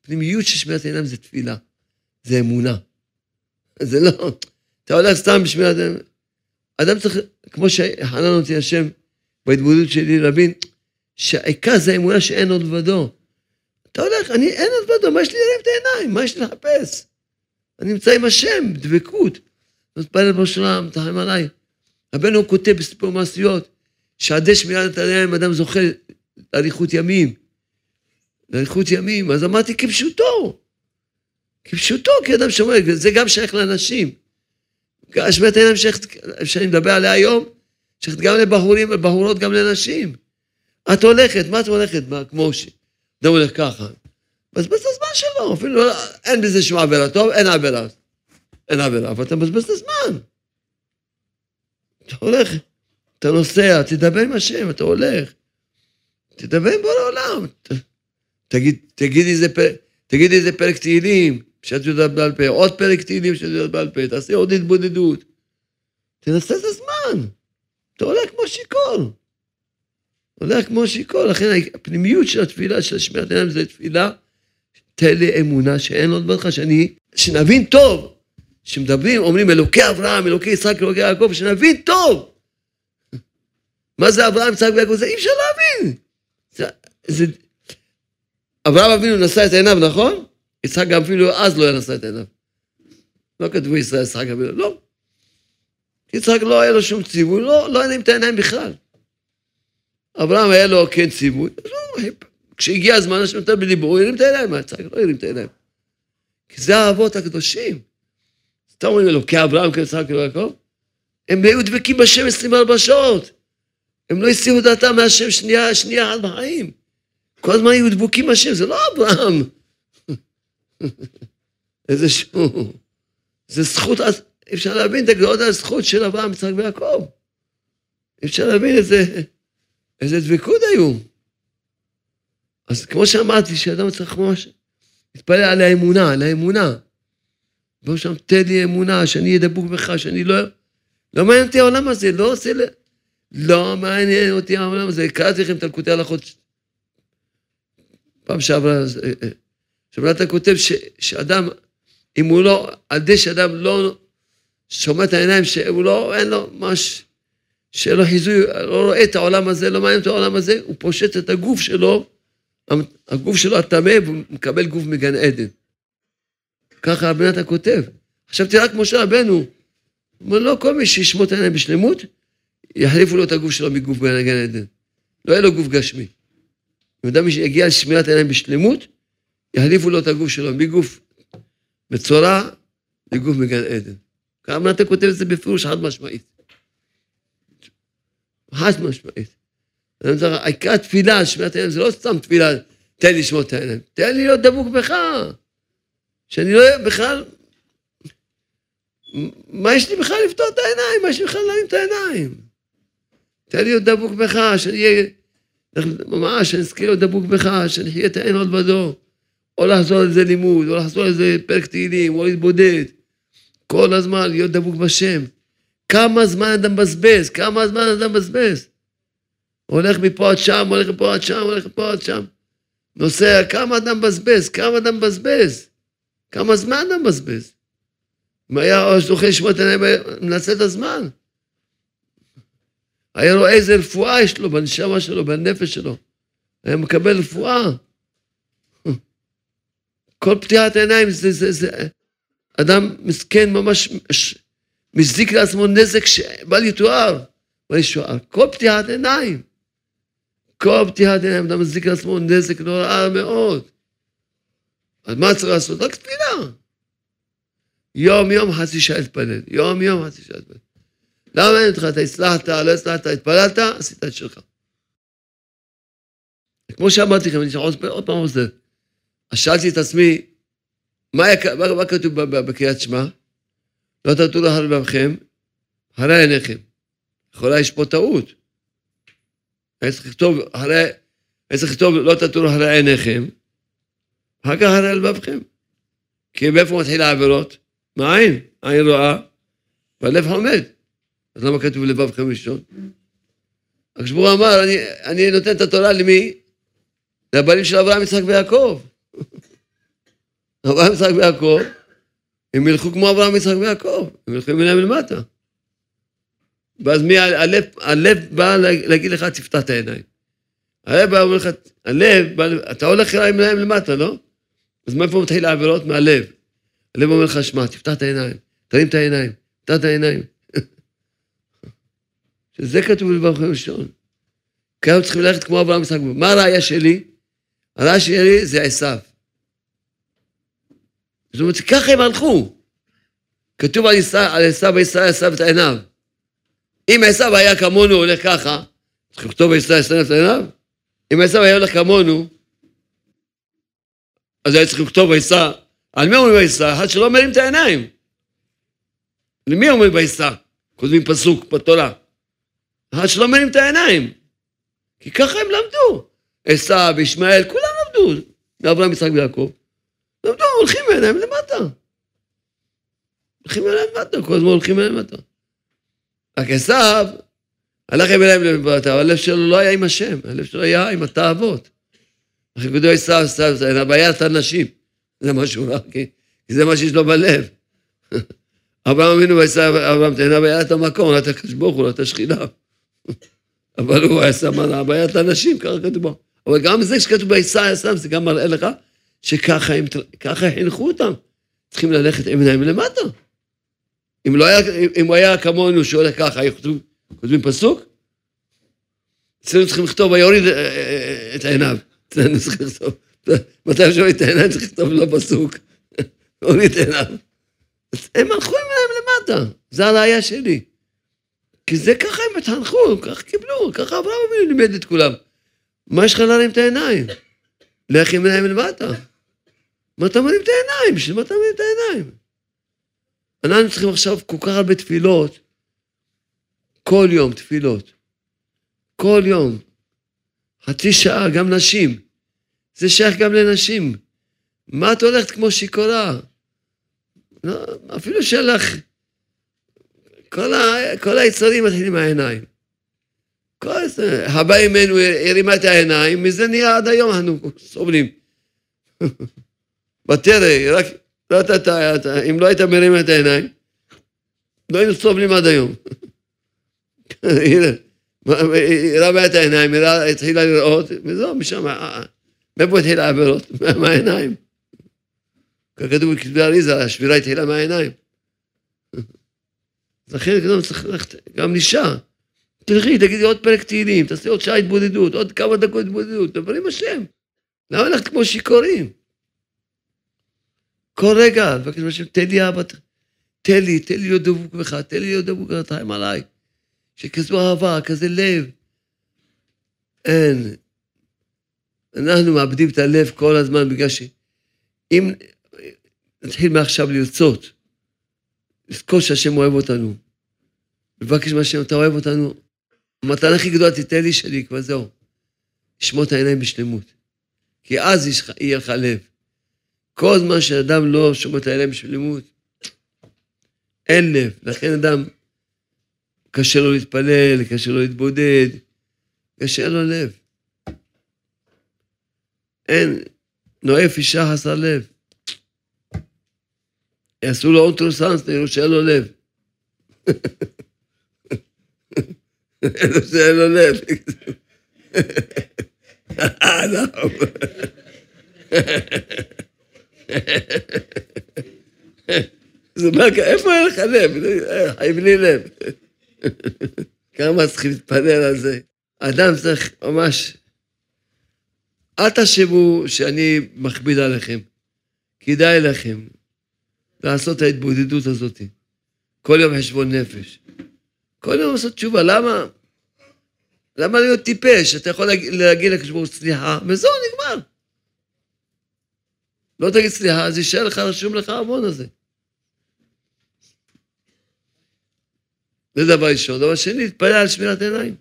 פנימיות של שמיעת עיניים זה תפילה, זה אמונה. זה לא, אתה הולך סתם בשמיעת עיניים. אדם צריך, כמו שחנן אותי השם, בהתמודדות שלי להבין שהעיקר זה האמונה שאין עוד לבדו. אתה הולך, אני, אין עוד לבדו, מה יש לי להרים את העיניים? מה יש לי לחפש? אני נמצא עם השם, דבקות. מתפלל בשלם, תחם עליי. רבנו כותב בסיפור מעשיות, שעדי שמירת את העיניים אדם זוכה לאריכות ימים. לאריכות ימים. אז אמרתי כפשוטו. כפשוטו, כי אדם שומר, זה גם שייך לאנשים. שמירת העיניים שאני מדבר עליה היום, שייכת גם לבחורים ובחורות, גם לנשים. את הולכת, מה את הולכת? מה, כמו ש... אדם הולך ככה. את הזמן שלו, אפילו לא, אין בזה שום עבירה. טוב, אין עבירה. אין עבירה, אבל אתה מבזבז את הזמן. אתה הולך, אתה נוסע, תדבר עם השם, אתה הולך. תדבר עם בורא עולם. תגיד, תגיד איזה פרק, תגיד תהילים שאת יודעת בעל פה, עוד פרק תהילים שאת יודעת בעל פה, תעשה עוד התבודדות. תנסה את הזמן. אתה הולך כמו שיכור. הולך כמו שיכור, לכן הפנימיות של התפילה, של שמירת עיניים, זה תפילה, תן לי אמונה שאין עוד ברכה, שאני, שנבין טוב, שמדברים, אומרים אלוקי אברהם, אלוקי יצחק, אלוקי יעקב, שנבין טוב. מה זה אברהם, יצחק ויעקב? זה אי אפשר להבין. זה, זה... אברהם אבינו נשא את עיניו, נכון? יצחק גם אפילו אז לא היה נשא את עיניו. לא כתבו ישראל יצחק אבינו, לא. יצחק לא היה לו שום ציווי, לא, לא היה את העיניים בכלל. אברהם היה לו כן ציווי, לא, כשהגיע הזמן, השם נתן בליבו, הוא הרים את העיניים, יצחק לא הרים את העיניים. כי זה האבות הקדושים. אתה אומר לו, כאברהם, כיצחק, כיעקב, הם היו דבקים בשם 24 שעות. הם לא הסירו דעתם מהשם שנייה, שנייה אחת בחיים. כל הזמן היו דבוקים בשם, זה לא אברהם. איזה שהוא... זה זכות, אפשר להבין את הגדולות על הזכות של אברהם, יצחק ויעקב. אפשר להבין איזה, איזה דבקות היו. אז כמו שאמרתי, שאדם צריך ממש להתפלל על האמונה, על האמונה. בואו שם, תן לי אמונה, שאני אהיה דבוק בך, שאני לא... לא מעניין אותי העולם הזה, לא עושה... לא מעניין אותי העולם הזה. קראתי לכם את אלקוטי הלכות פעם שעברה, אה, אה, עכשיו אתה כותב ש, שאדם, אם הוא לא, על ידי שאדם לא שומע את העיניים, שהוא לא, אין לו ממש, שאין לו חיזוי, לא רואה את העולם הזה, לא מעניין את העולם הזה, הוא פושט את הגוף שלו, הגוף שלו הטמא, והוא מקבל גוף מגן עדן. ככה הבן אתה כותב. תראה כמו שרבנו, הוא אומר, לא כל מי שישמור את העיניים בשלמות, יחליפו לו את הגוף שלו מגוף גן עדן. לא יהיה לו גוף גשמי. אם אדם יגיע לשמירת העיניים בשלמות, יחליפו לו את הגוף שלו מגוף מצורע לגוף מגן עדן. כמה אתה כותב את זה בפירוש חד משמעית. חד משמעית. העיקר התפילה, שמירת העיניים, זה לא סתם תפילה, תן לי לשמור את העיניים, תן לי להיות דבוק בך. שאני לא בכלל... מה יש לי בכלל לפתור את העיניים? מה יש לי בכלל להרים את העיניים? תן לי להיות דבוק בך, שאני אהיה... ממש, שאני אזכיר להיות דבוק בך, שאני אחיה את העין עוד בדור. או לחזור על זה לימוד, או לחזור על זה פרק תהילים, או להתבודד. כל הזמן להיות דבוק בשם. כמה זמן אדם מבזבז, כמה זמן אדם מבזבז. הולך מפה עד שם, הולך מפה עד שם, הולך מפה עד שם. נוסע, כמה אדם מבזבז, כמה אדם מבזבז. כמה זמן אדם מבזבז. אם היה זוכה לשמוע את העיניים, מנצל את הזמן. היה לו איזה רפואה יש לו בנשמה שלו, בנפש שלו. היה מקבל רפואה. כל פתיחת עיניים זה, זה, זה, אדם מסכן ממש מזיק לעצמו נזק שבל יתואר, בל ישוער. כל פתיחת עיניים, כל פתיחת עיניים, אדם מזיק לעצמו נזק נורא מאוד. אז מה צריך לעשות? רק תפילה. יום יום חצי שעה להתפלל, יום יום חצי שעה להתפלל. למה אין אותך? אתה הצלחת, לא הצלחת, התפללת, עשית את שלך. כמו שאמרתי לכם, אני עוד פעם עושה. אז שאלתי את עצמי, מה, מה, מה כתוב בקריאת שמע? לא תטו על לבבכם, הרי עיניכם. יכולה יש פה טעות. היה צריך לכתוב, הרי, היה צריך לכתוב, לא תטו הרי עיניכם, אחר כך הרי לבבכם. כי מאיפה מתחיל העבירות? מהעין, העין רואה, והלב עומד. אז למה כתוב לבבכם ראשון? הקדוש ברוך אמר, אני, אני נותן את התורה למי? לבנים של אברהם, יצחק ויעקב. אברהם, יצחק ויעקב, הם ילכו כמו אברהם, יצחק ויעקב, הם ילכו עם עיניים למטה. ואז מי, הלב, הלב בא להגיד לך, תפתח את העיניים. הלב בא ואומר לך, הלב, אתה הולך עם עיניים למטה, לא? אז מאיפה מתחיל העבירות? מהלב. הלב אומר לך, שמע, תפתח את העיניים, תרים את העיניים, תפתח את העיניים. שזה כתוב בברכו ראשון. כי אנחנו צריכים ללכת כמו אברהם יצחק. מה הראייה שלי? הראייה שלי זה עשיו. זאת אומרת, ככה הם הלכו. כתוב על עשיו וישראל עשיו את עיניו. אם עשיו היה כמונו הולך ככה, צריך לכתוב וישראל עשיו את עיניו? אם עשיו היה הולך כמונו, אז היה צריך לכתוב וישא. על מי אומרים וישא? אחד שלא מרים את העיניים. למי אומרים וישא? כותבים פסוק בתורה. אחד שלא מרים את העיניים. כי ככה הם למדו. עשיו, ישמעאל, כולם למדו. ואברהם, יצחק ויעקב. למדו, הולכים בעיניים למטה. הולכים בעיניים למטה, כל הזמן הולכים בעיניים למטה. רק עשיו הלך עם עיניים למטה, אבל הלב שלו לא היה עם השם, הלב שלו היה עם התאוות. אחרי כבודו עשיו, עשיו, זה הבעיה את הנשים. זה מה שהוא אמר, כי זה מה שיש לו בלב. אברהם אבינו ועשיו, אברהם תהנה בעיית המקום, לא הקדוש ברוך הוא, לא את השכינה. אבל הוא עשה מה בעיית הנשים, ככה כתוב אבל גם זה שכתוב בעיסאי הסם, זה גם מראה לך שככה חינכו אותם. צריכים ללכת עם עיניים למטה. אם, לא היה, אם הוא היה כמונו שהולך ככה, היו כותבים, כותבים פסוק? אצלנו צריכים לכתוב, ויוריד אה, אה, את העיניו. אצלנו צריכים לכתוב. מתי אפשר את העיניים צריך לכתוב לו פסוק. הוריד את העיניו. הם הלכו עם עיניים למטה, זה הראייה שלי. כי זה ככה הם התחנכו, ככה קיבלו, ככה אברהם אבינו לימד את כולם. מה יש לך להרים את העיניים? לך עם עיניים למטה. מה אתה מרים את העיניים? בשביל מה אתה מרים את העיניים? אנחנו צריכים עכשיו כל כך הרבה תפילות, כל יום תפילות. כל יום. חצי שעה, גם נשים. זה שייך גם לנשים. מה את הולכת כמו שיכורה? לא, אפילו שלך, כל, ה, כל היצרים מתחילים מהעיניים. כל הבא ממנו הרימה את העיניים, מזה נהיה עד היום אנחנו סובלים. בתרא, רק, לא אתה, אתה, אתה, אם לא היית מרים את העיניים, לא היינו סובלים עד היום. הרמה את העיניים, התחילה לראות, וזהו, משם, אה, אה, מאיפה התחילה העבירות? מהעיניים. ככתוב בכתבי אריזה, השבירה התחילה מהעיניים. לכן גם צריך ללכת, גם אישה. תלכי, תגידי עוד פרק תהילים, תעשי עוד שעה התבודדות, עוד כמה דקות התבודדות, דברי עם השם. למה הלכת כמו שיכורים? כל רגע, לבקש מהשם, תן לי אבא, תן לי, תן לי להיות דבוק בך, תן לי להיות דבוק בך, תחיים עליי. שכזו אהבה, כזה לב. אין. אנחנו מאבדים את הלב כל הזמן בגלל שאם נתחיל מעכשיו לרצות, לזכור שהשם אוהב אותנו, לבקש מהשם, אתה אוהב אותנו, המתנה הכי גדולה תיתן לי שלי, כבר זהו. לשמור את העיניים בשלמות. כי אז יהיה לך לב. כל זמן שאדם לא שומר את העיניים בשלמות, אין לב. לכן אדם, קשה לו להתפלל, קשה לו להתבודד, קשה לו לב. אין, נואף אישה חסר לב. יעשו לו אונטרוסנס, נראו שאין לו לב. שאין לו לב. אה, איפה לך לב? חי בלי לב. כמה צריכים להתפלל על זה. אדם צריך ממש... אל תחשבו שאני מכביד עליכם. כדאי לכם לעשות את ההתבודדות הזאת. כל יום חשבון נפש. כל יום לעשות תשובה. למה? למה להיות טיפש? אתה יכול להגיד לקדוש סליחה, וזהו, נגמר. לא תגיד סליחה, אז יישאר לך, רשום לך המון הזה. זה דבר ראשון. דבר שני, תתפלל על שמירת עיניים.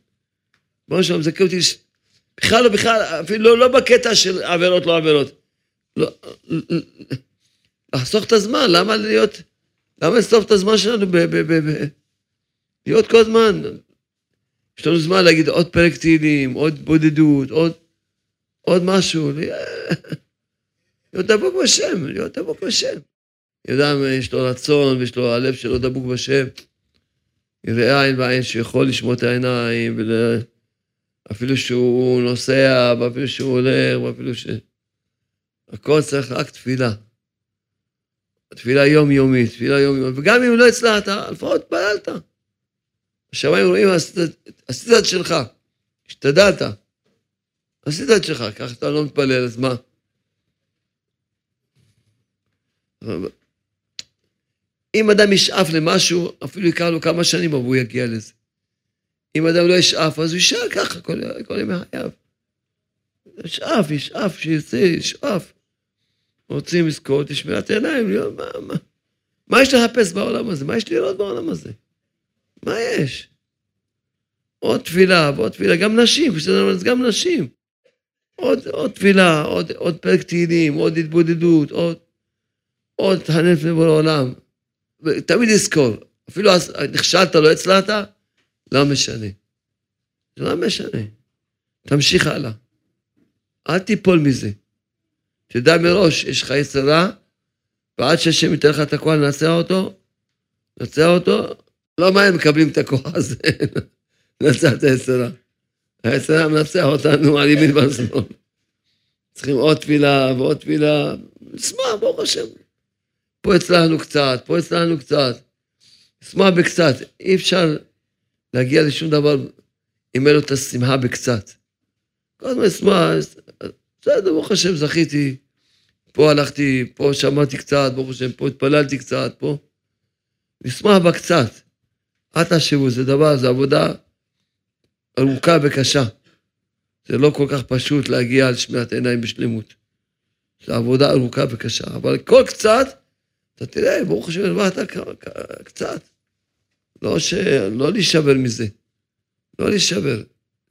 בוא נשמע, מזכה אותי, בכלל לא, בכלל, אפילו לא, לא בקטע של עבירות, לא עבירות. לא, לחסוך את הזמן, למה להיות, למה לסוף את הזמן שלנו ב... ב, ב, ב להיות כל הזמן. יש לנו זמן להגיד עוד פרק תהילים, עוד בודדות, עוד, עוד משהו. להיות דבוק בשם, להיות דבוק בשם. אדם יש לו רצון ויש לו הלב שלו דבוק בשם. יראה עין בעין שיכול לשמוע את העיניים. אפילו שהוא נוסע, ואפילו שהוא הולך, ואפילו ש... הכל צריך רק תפילה. תפילה יומיומית, תפילה יומיומית, וגם אם לא הצלחת, לפחות התפללת. השמיים רואים, עשית את שלך, השתדלת, עשית את שלך, ככה אתה לא מתפלל, אז מה? אם אדם ישאף למשהו, אפילו יקר לו כמה שנים, אבל הוא יגיע לזה. אם אדם לא ישאף, אז הוא יישאר ככה כל, כל ימי חייו. ישאף, ישאף, שירצה, ישאף. רוצים לזכות, לשמירת עיניים, להיות, מה, מה, מה יש לחפש בעולם הזה? מה יש לראות בעולם הזה? מה יש? עוד תפילה ועוד תפילה, גם נשים, גם נשים. עוד, עוד תפילה, עוד, עוד פרק תהילים, עוד התבודדות, עוד, עוד תחנף לבוא לעולם. תמיד לזכור, אפילו נכשלת, לא הצלחת, לא משנה. זה לא משנה. תמשיך הלאה. אל תיפול מזה. תדע מראש, יש לך יצר רע, ועד שהשם ייתן לך את הכוח לנצח אותו, לנצח אותו, לא מה הם מקבלים את הכוח הזה, לנצח את היצר רע. היצר רע מנצח אותנו על ימין ועל שמאל. צריכים עוד תפילה ועוד תפילה, נשמח, ברוך השם. פה הצלחנו קצת, פה הצלחנו קצת. לשמוח בקצת. אי אפשר להגיע לשום דבר אם אין לו את השמחה בקצת. כל הזמן לשמוח, בסדר, ברוך השם, זכיתי. פה הלכתי, פה שמעתי קצת, ברוך השם, פה התפללתי קצת, פה. לשמוח בקצת. אל תחשבו, זה דבר, זה עבודה ארוכה וקשה. זה לא כל כך פשוט להגיע על שמיעת עיניים בשלמות. זו עבודה ארוכה וקשה, אבל כל קצת, אתה תראה, ברוך השם, הרווחת קצת. לא, ש... לא להישבר מזה. לא להישבר.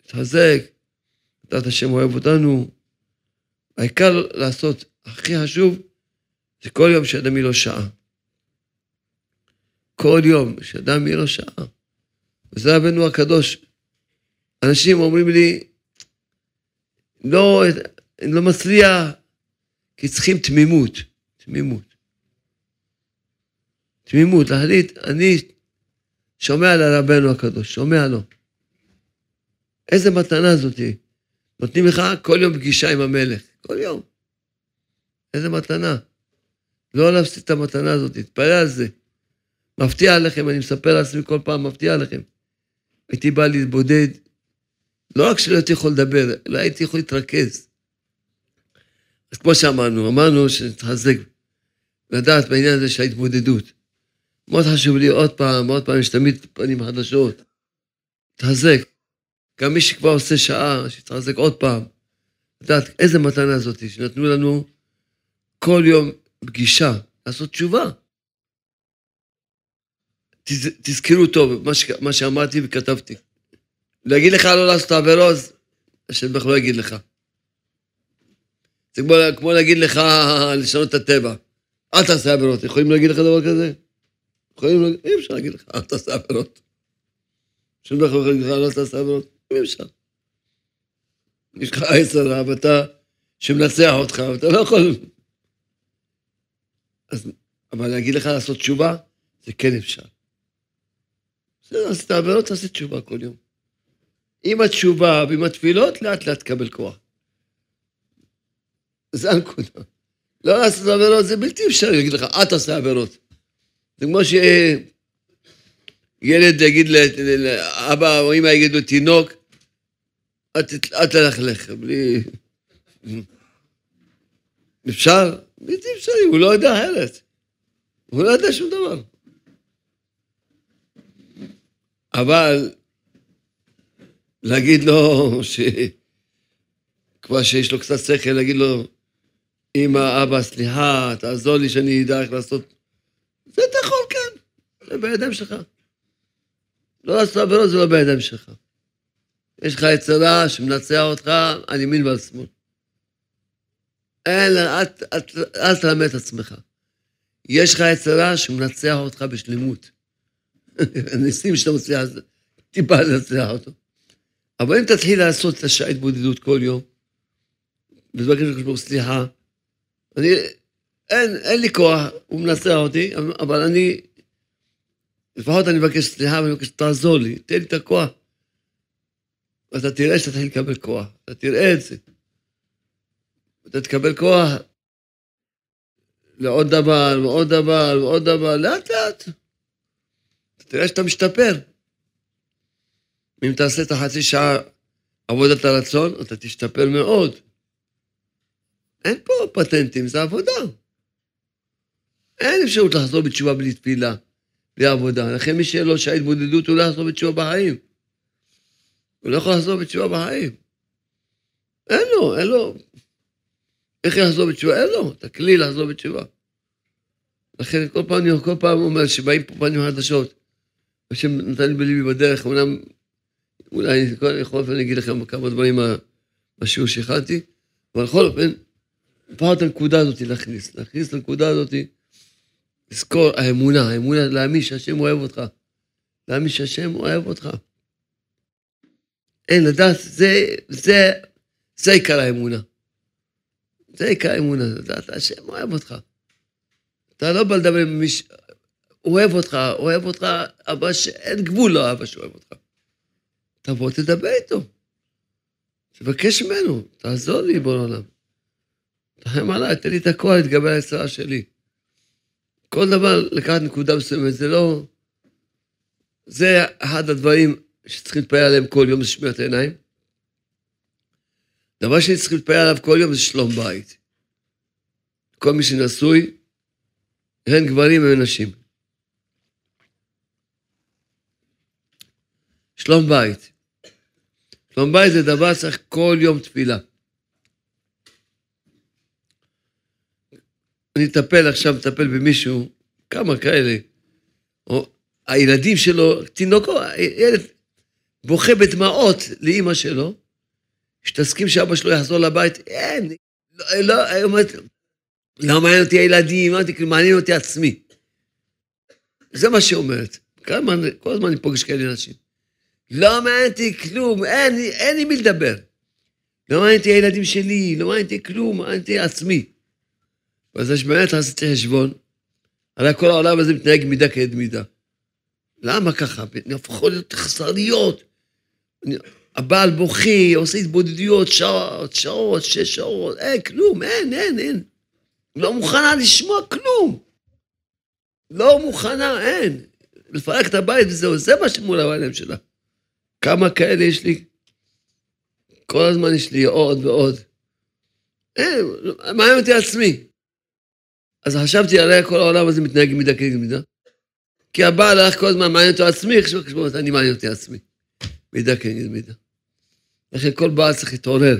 להתחזק, לדעת השם אוהב אותנו. העיקר לעשות, הכי חשוב, זה כל יום שאדם יהיה לו שעה. כל יום שאדם יהיה לו שעה. וזה רבנו הקדוש. אנשים אומרים לי, לא, אני לא מצליח, כי צריכים תמימות. תמימות. תמימות, להחליט, אני שומע לרבנו הקדוש, שומע לו. איזה מתנה זאתי. נותנים לך כל יום פגישה עם המלך, כל יום. איזה מתנה. לא להפסיד את המתנה הזאת, תתפלא על זה. מפתיע עליכם, אני מספר לעצמי כל פעם, מפתיע עליכם. הייתי בא להתבודד, לא רק שלא הייתי יכול לדבר, לא הייתי יכול להתרכז. אז כמו שאמרנו, אמרנו שנתחזק, לדעת בעניין הזה של ההתמודדות. מאוד חשוב לי עוד פעם, עוד פעם, יש תמיד פנים חדשות. תחזק. גם מי שכבר עושה שעה, שיתחזק עוד פעם. לדעת איזה מתנה זאת, שנתנו לנו כל יום פגישה, לעשות תשובה. תז, תזכרו טוב מה, ש, מה שאמרתי וכתבתי. להגיד לך לא לעשות עבירות, השם בכלל לא יגיד לך. זה כמו, כמו להגיד לך לשנות את הטבע. אל תעשה עבירות. יכולים להגיד לך דבר כזה? יכולים להגיד, אי אפשר להגיד לך, אל תעשה עבירות. שום דבר לא להגיד לך, לא תעשה עבירות. אי אפשר. יש לך עשר רב, אתה שמנצח אותך, ואתה לא יכול... אז, אבל להגיד לך לעשות תשובה, זה כן אפשר. בסדר, עשית עבירות, תעשה תשובה כל יום. עם התשובה ועם התפילות, לאט לאט תקבל כוח. זה הנקודה. לא לעשות עבירות, זה בלתי אפשרי להגיד לך, אל תעשה עבירות. זה כמו שילד יגיד לאבא או אמא יגידו תינוק, אל תלכלך, בלי... אפשר? בלתי אפשרי, הוא לא יודע אחרת. הוא לא יודע שום דבר. אבל להגיד לו ש... כבר שיש לו קצת שכל, להגיד לו, אמא, אבא, סליחה, תעזור לי שאני אדע איך לעשות... זה אתה יכול, כן, זה בידיים שלך. לא לעשות עבירות זה לא בידיים שלך. יש לך יצרה שמנצח אותך על ימין ועל שמאל. אין, אל, אל, אל תלמד את עצמך. יש לך יצרה שמנצח אותך בשלמות. ניסים שאתה מצליח, טיפה לנצח אותו. אבל אם תתחיל לעשות את השעה התבודדות כל יום, ותבקש לקדוש ברוך סליחה, אני, אין, אין לי כוח, הוא מנצח אותי, אבל אני, לפחות אני מבקש סליחה ואני מבקש, תעזור לי, תן לי את הכוח. ואתה תראה שאתה תתחיל לקבל כוח, אתה תראה את זה. אתה תקבל כוח לעוד דבר, ועוד דבר, ועוד דבר, לאט לאט. אתה תראה שאתה משתפר. אם תעשה את החצי שעה עבודת הרצון, אתה תשתפר מאוד. אין פה פטנטים, זה עבודה. אין אפשרות לחזור בתשובה בלי תפילה, בלי עבודה. לכן מי שאין לו שעה התבודדות, הוא לא יחזור בתשובה בחיים. הוא לא יכול לחזור בתשובה בחיים. אין לו, אין לו. איך יחזור בתשובה? אין לו את הכלי לחזור בתשובה. לכן כל פעם, אני כל פעם אומר שבאים פה פנים חדשות. השם נתן לי בליבי בדרך, אמנם, אולי בכל אופן אני אגיד לכם כמה דברים מהשיעור שהכנתי, אבל בכל אופן, לפחות הנקודה הזאת להכניס, להכניס את הנקודה הזאת, לזכור, האמונה, האמונה, להאמין שהשם אוהב אותך. להאמין שהשם אוהב אותך. אין, לדעת, זה, זה, זה עיקר האמונה. זה עיקר האמונה, לדעת, השם אוהב אותך. אתה לא בא לדבר עם מי ש... אוהב אותך, אוהב אותך, אבל שאין גבול לאהבה שאוהב אותך. תבוא, תדבר איתו. תבקש ממנו, תעזור לי, בוא לעולם. תחם עליי, תן לי את הכוח להתגבר על היצרה שלי. כל דבר, לקחת נקודה מסוימת, זה לא... זה אחד הדברים שצריכים להתפלל עליהם כל יום, זה שמירת העיניים. דבר שני צריכים להתפלל עליו כל יום זה שלום בית. כל מי שנשוי, הן גברים והן נשים. שלום בית. שלום בית זה דבר שצריך כל יום תפילה. אני אטפל עכשיו, מטפל במישהו, כמה כאלה, או הילדים שלו, תינוקו, ילד בוכה בדמעות לאימא שלו, שתסכים שאבא שלו יחזור לבית, אין, לא, לא, אומרת, לא מעניין אותי הילדים, אמרתי, כאילו, מעניין אותי עצמי. זה מה שהיא אומרת. כמה, כל הזמן אני פוגש כאלה אנשים. לא מעניין אותי כלום, אין, אין עם מי לדבר. לא מעניין אותי הילדים שלי, לא מעניין אותי כלום, מעניין אותי עצמי. ואז יש באמת עשיתי חשבון, הרי כל העולם הזה מתנהג מידה כעד מידה. למה ככה? נהפכו להיות חסרניות. הבעל בוכי, עושה התבודדויות, שעות, שעות, שש שעות, אין, כלום, אין, אין, אין. לא מוכנה לשמוע כלום. לא מוכנה, אין. לפרק את הבית וזהו, זה מה שמול העיניים שלה. כמה כאלה יש לי? כל הזמן יש לי עוד ועוד. אין, מעניין אותי עצמי. אז חשבתי, הרי כל העולם הזה מתנהג מידה כנגד מידה. כי הבעל הלך כל הזמן, מעניין אותו עצמי, חשבו, אני מעניין אותי עצמי. מידה כנגד מידה. לכן כל בעל צריך להתעורר.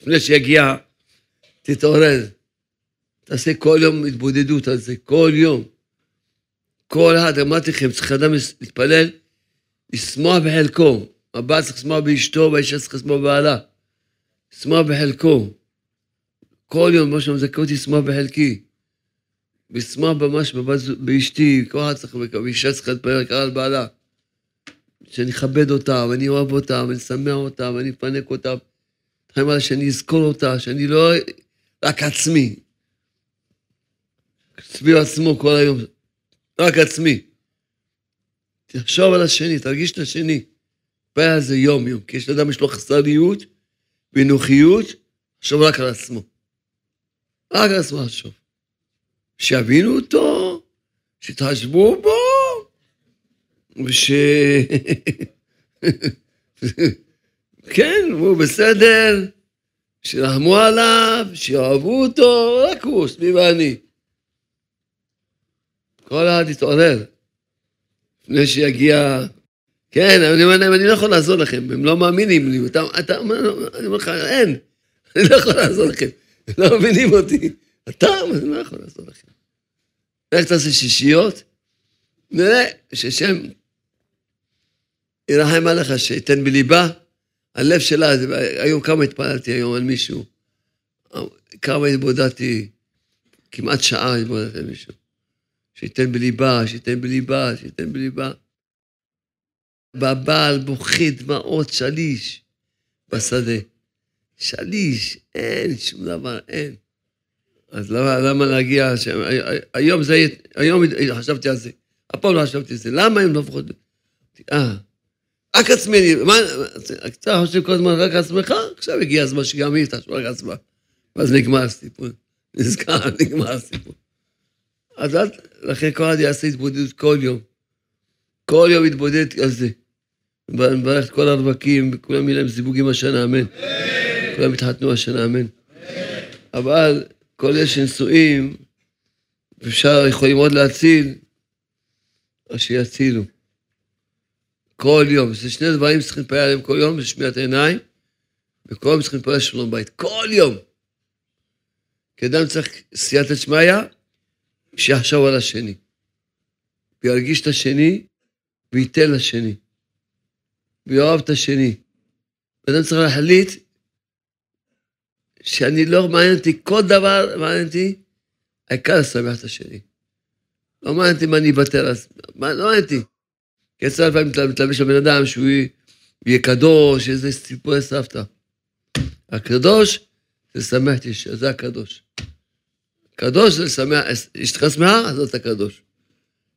לפני שיגיע, תתעורר. תעשה כל יום התבודדות על זה, כל יום. כל אחד, אמרתי לכם, צריך אדם להתפלל, לשמוח בחלקו. הבעל צריך לשמוח באשתו, והאישה צריך לשמוח בבעלה. לשמוח בחלקו. כל יום, מה שמזכה אותי לשמוח בחלקי. לשמוח ממש באשתי, אחד צריך, ואישה צריכה להתפלל רק על בעלה. שאני אכבד אותה, ואני אוהב אותה, ואני אשמח אותה, ואני אפנק אותה. חיים עליה שאני אזכור אותה, שאני לא... רק עצמי. סביב עצמו כל היום. רק עצמי. תחשוב על השני, תרגיש את השני. תפעל על זה יום-יום, כי יש לאדם יש לו חסריות ואנוכיות, תחשוב רק על עצמו. רק על עצמו לחשוב. שיבינו אותו, שיתחשבו בו, וש... כן, הוא בסדר, שירחמו עליו, שיאהבו אותו, רק הוא, סביב אני. כל אחד יתעורר. לפני שיגיע... כן, אני אומר להם, אני לא יכול לעזור לכם, הם לא מאמינים לי. אתה אומר, אני אומר לך, אין, אני לא יכול לעזור לכם. הם לא מבינים אותי. אתה, אני לא יכול לעזור לכם. איך תעשה שישיות? נראה ששם ירחם עליך, שייתן בליבה. הלב שלה, היום כמה התפללתי היום על מישהו, כמה התבודדתי, כמעט שעה התבודדתי על מישהו. שייתן בליבה, שייתן בליבה, שייתן בליבה. והבעל בוכה דמעות שליש בשדה. שליש, אין שום דבר, אין. אז למה, למה להגיע, ש... היום זה, היום חשבתי על זה, הפעם לא חשבתי על זה, למה הם לא לפחות... אה, רק עצמי, מה, אתה חושב כל הזמן רק עצמך? עכשיו הגיע הזמן שגם היא תחשוב רק עצמה. ואז נגמר הסיפור. נזכר, נגמר הסיפור. אז אל, לכן כל אחד יעשה התבודדות כל יום. כל יום יתבודד על זה. נברך את כל הרווקים, וכולם יהיו להם זיווגים השנה, אמן. כולם יתחתנו השנה, אמן. אבל כל אלה שנשואים, אפשר, יכולים עוד להציל, אז שיצילו. כל יום. זה שני דברים שצריכים להתפלל עליהם כל יום, זה שמיעת עיניים, וכל יום צריכים להתפלל שלום בית. כל יום. כי אדם צריך סייעתא דשמיא, שיחשוב על השני. וירגיש את השני, וייתן לשני. ויאהב את השני. אדם צריך להחליט שאני לא מעניין אותי, כל דבר מעניין אותי, העיקר לשמח את השני. לא מעניין אותי מה אני אוותר, לא מעניין אותי. כי אצל לפעמים מתלבש לבן אדם שהוא יהיה קדוש, איזה סיפורי סבתא. הקדוש זה לשמח את אישה, זה הקדוש. קדוש זה לשמח, אשתך שמחה, אז אתה קדוש.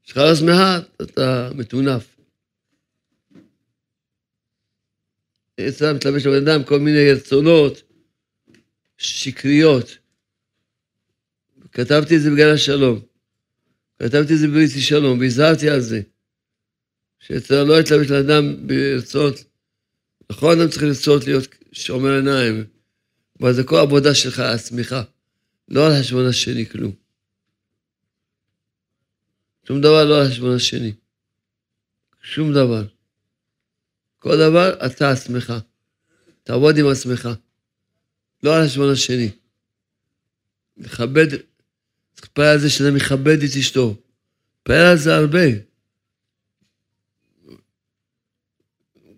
אשתך לא שמחה, אתה מטונף. אצלם מתלבש לבן אדם כל מיני רצונות שקריות. כתבתי את זה בגלל השלום. כתבתי את זה בריצי שלום, והזהרתי על זה. שיצר לא יתלבש לאדם ברצות. נכון, אדם צריך לרצות להיות שומר עיניים, אבל זה כל העבודה שלך, הצמיחה. לא על חשבון השני כלום. שום דבר לא על חשבון השני. שום דבר. כל דבר אתה עצמך. תעבוד עם עצמך. לא על חשבון השני. לכבד, צריך על זה שאדם מכבד את אשתו. להתפלל על זה הרבה.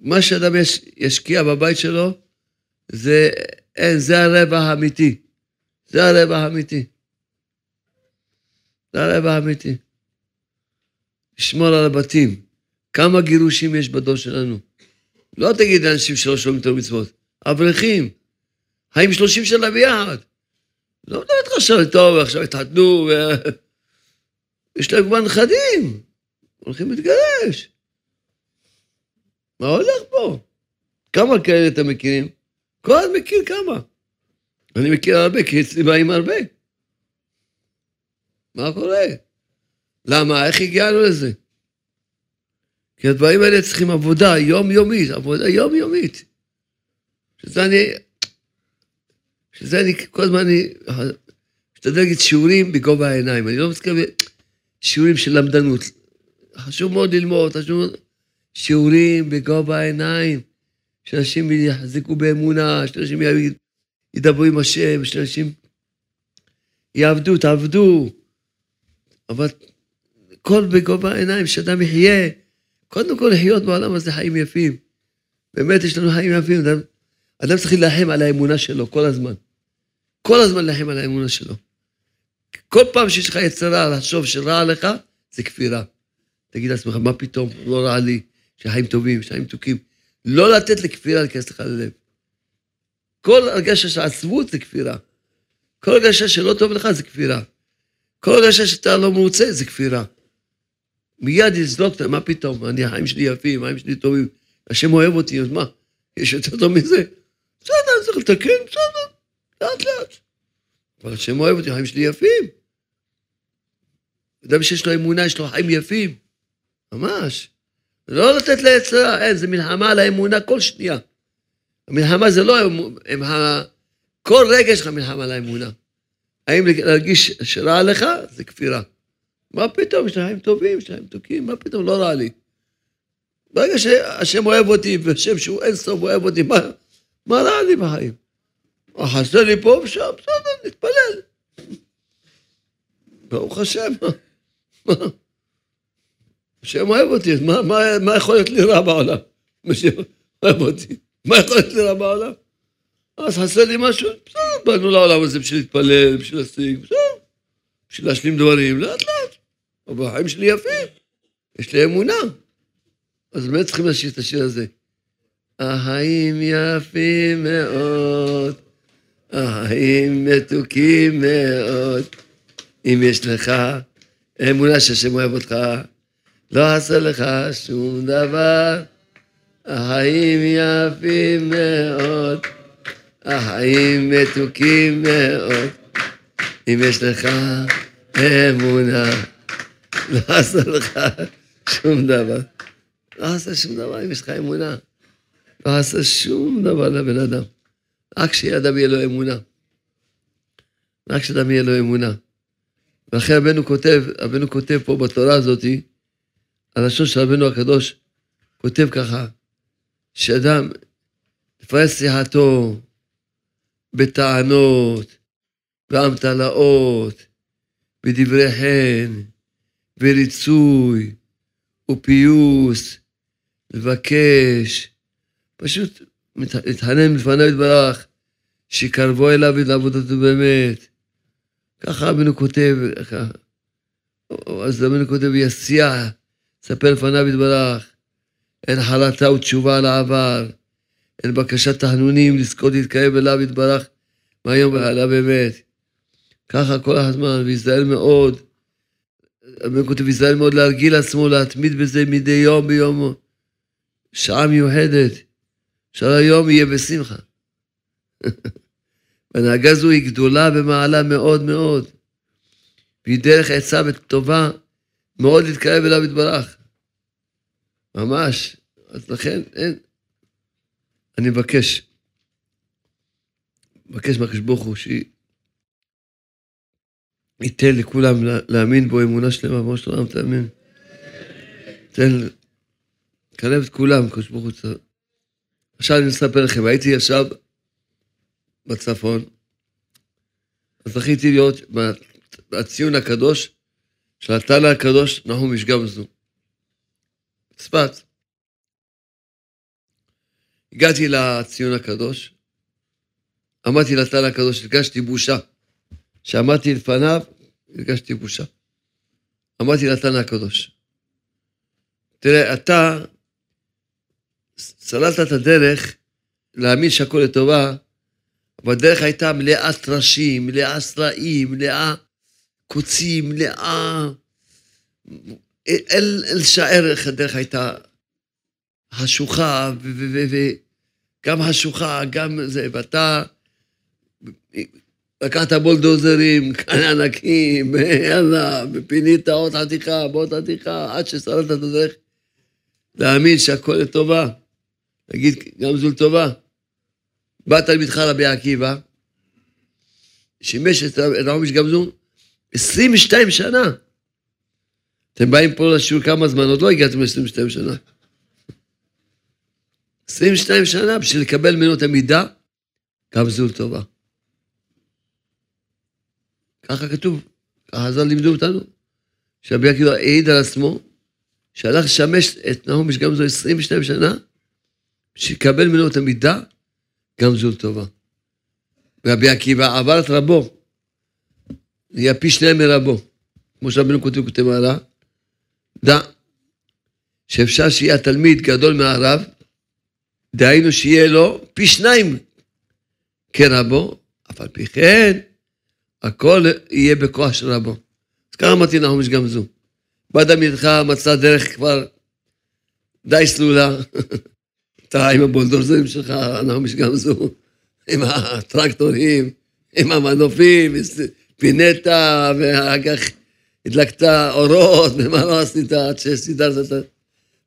מה שאדם יש, ישקיע בבית שלו, זה, אין, זה הרבע האמיתי. זה הרבע האמיתי. זה הרבע האמיתי. לשמור על הבתים. כמה גירושים יש בדור שלנו? לא תגיד לאנשים שלא שומעים את המצוות, אברכים, חיים שלושים שנה ביחד. לא מדבר איתך עכשיו, טוב, עכשיו התחתנו, ו... יש להם כבר נכדים, הולכים להתגרש. מה הולך פה? כמה כאלה אתם מכירים? כל אחד מכיר כמה. אני מכיר הרבה, כי אצלי באים הרבה. מה קורה? למה? איך הגענו לזה? כי הדברים האלה צריכים עבודה יומיומית, עבודה יומיומית. שזה אני, שזה אני, כל הזמן אני משתדל להגיד שיעורים בגובה העיניים. אני לא מתכוון שיעורים של למדנות. חשוב מאוד ללמוד, חשוב מאוד... שיעורים בגובה העיניים, שאנשים יחזיקו באמונה, שאנשים ידברו עם השם, שאנשים יעבדו, תעבדו. אבל כל בגובה העיניים, שאדם יחיה, קודם כל לחיות בעולם הזה חיים יפים. באמת יש לנו חיים יפים. אדם, אדם צריך להילחם על האמונה שלו כל הזמן. כל הזמן להילחם על האמונה שלו. כל פעם שיש לך יצרה לחשוב שרע לך, זה כפירה. תגיד לעצמך, מה פתאום, לא רע לי, שחיים טובים, שחיים מתוקים. לא לתת לכפירה להיכנס לך ללב. כל הרגשה של עצבות זה כפירה. כל הרגשה שלא טוב לך זה כפירה. כל הרגשה שאתה לא מרוצה זה כפירה. מיד יזלוק, מה פתאום, אני, החיים שלי יפים, החיים שלי טובים, השם אוהב אותי, אז מה, יש יותר טוב מזה? בסדר, צריך לתקן, בסדר, לאט לאט. אבל השם אוהב אותי, החיים שלי יפים. אדם שיש לו אמונה, יש לו חיים יפים. ממש. לא לתת ליצרה, אין, זה מלחמה על האמונה כל שנייה. המלחמה זה לא, הם, ה... כל רגע יש לך מלחמה על האמונה. האם להרגיש שרע לך? זה כפירה. מה פתאום, יש להם טובים, יש להם מתוקים, מה פתאום, לא רע לי. ברגע שהשם אוהב אותי, והשם שהוא אין סוף אוהב אותי, מה, מה רע לי בחיים? חסר לי פה ושם, בסדר, נתפלל. ברוך השם. השם אוהב אותי, אז מה, מה, מה יכול להיות לי רע בעולם? השם אוהב אותי, מה יכול להיות לי רע בעולם? אז חסר לי משהו, בסדר, באנו לעולם הזה בשביל להתפלל, בשביל להשיג, בסדר, בשביל להשלים דברים, לאט לאט. אבל החיים שלי יפים, יש לי אמונה. אז באמת צריכים לשיר את השיר הזה. החיים יפים מאוד, החיים מתוקים מאוד. אם יש לך אמונה שהשם אוהב אותך, לא עשה לך שום דבר. החיים יפים מאוד, החיים מתוקים מאוד. אם יש לך אמונה, לא עשה לך שום דבר. לא עשה שום דבר אם יש לך אמונה. לא עשה שום דבר לבן אדם. רק שאדם יהיה לו אמונה. רק שאדם יהיה לו אמונה. ולכן רבנו כותב, רבנו כותב פה בתורה הזאתי, הלשון של רבנו הקדוש כותב ככה, שאדם יפרס שיחתו בטענות, באמתלאות, בדברי חן, וריצוי, ופיוס, לבקש, פשוט להתחנן לפניו יתברך, שיקרבו אליו את עבודתו באמת. ככה רבנו כותב, ככה. אז רבנו כותב, יסיע, ספר לפניו יתברך, אין חלטה ותשובה על העבר, אין בקשת תחנונים לזכות להתקרב אליו יתברך מהיום והלאה באמת. ככה כל הזמן, ויזדהל מאוד. רבנו כותב, ויזדהל מאוד להרגיל עצמו, להתמיד בזה מדי יום ביום, שעה מיוחדת. שעל היום יהיה בשמחה. והנהגה זו היא גדולה במעלה מאוד מאוד. והיא דרך עצה וטובה מאוד להתקרב אליו יתברך. ממש. אז לכן, אין. אני מבקש, מבקש מהקדוש ברוך הוא שייתן לכולם להאמין בו אמונה שלמה, בראש העולם תאמין. תן, קרב את כולם, הקדוש ברוך הוא. עכשיו אני אספר לכם, הייתי עכשיו בצפון, אז זכיתי להיות בציון הקדוש של התנא הקדוש נחום משגמזו. צפת. הגעתי לציון הקדוש, אמרתי לתנא הקדוש, הרגשתי בושה. כשעמדתי לפניו, הרגשתי בושה. אמרתי לתנא הקדוש, תראה, אתה סללת את הדרך להאמין שהכל לטובה, אבל הדרך הייתה מלאה טרשים, מלאה סלעים, מלאה קוצים, מלאה... אל, אל שער איך הדרך הייתה השוחה, וגם השוחה, גם זה, ואתה לקחת בולדוזרים, כאן ענקים, יאללה, ופינית עוד חתיכה, ועוד חתיכה, עד שסללת את הדרך להאמין שהכל לטובה. להגיד, גם זו לטובה. בא תלמידך רבי עקיבא, שימש את הרבי גמזון 22 שנה. אתם באים פה לשיעור כמה זמן, עוד לא הגעתם ל-22 שנה. 22 שנה בשביל לקבל ממנו את המידה, גם זו לטובה. ככה כתוב, ככה ז"ל לימדו אותנו, שרבי עקיבא העיד על עצמו, שהלך לשמש את נהום משגמזו 22 שנה, שיקבל ממנו את המידה, גם זו לטובה. רבי עקיבא עבר את רבו, נהיה פי שניים מרבו. כמו שרבנו כותב כותב מעלה, דע שאפשר שיהיה התלמיד גדול מהרב, דהיינו שיהיה לו פי שניים כרבו, אף על פי כן, הכל יהיה בכוח של רבו. אז ככה אמרתי נחום גם זו. בא דמיתך מצא דרך כבר די סלולה. אתה עם הבולדוזרים שלך, אנחנו גם זו, עם הטרקטורים, עם המנופים, פינית, ואחר כך הדלקת אורות, ומה לא עשית עד שסידרת את ה...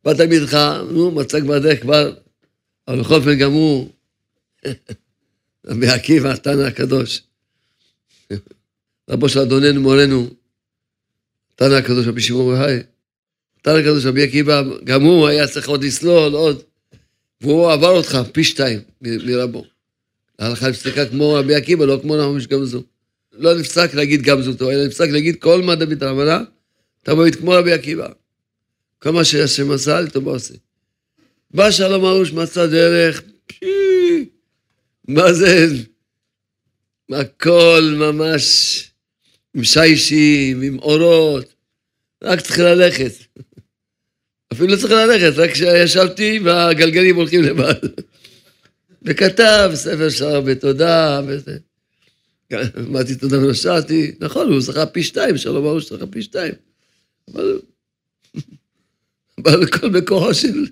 בא תלמידך, נו, מצא כבר דרך כבר, אבל בכל אופן גם הוא, רבי עקיבא, התנא הקדוש, רבו של אדוננו מורנו, תנא הקדוש רבי שמעון בהאי, תנא הקדוש רבי עקיבא, גם הוא היה צריך עוד לסלול, עוד, והוא עבר אותך פי שתיים מרבו. ההלכה נפסקה כמו רבי עקיבא, לא כמו נחום זו. לא נפסק להגיד גם זוטו, אלא נפסק להגיד כל מה דוד רבנה, אתה מביט כמו רבי עקיבא. כל מה שהשם עשה, לטובה עושה. בא שלום ארוש, מצא דרך, פי, מה זה? הכל ממש עם שיישים, עם אורות, רק צריך ללכת. אפילו לא צריך ללכת, רק כשישבתי והגלגלים הולכים לבד. וכתב ספר שער בתודה, וזה. אמרתי תודה ונסעתי, נכון, הוא זכה פי שתיים, שלום אמרו שזכה פי שתיים. אבל... אבל הכל בכוחו של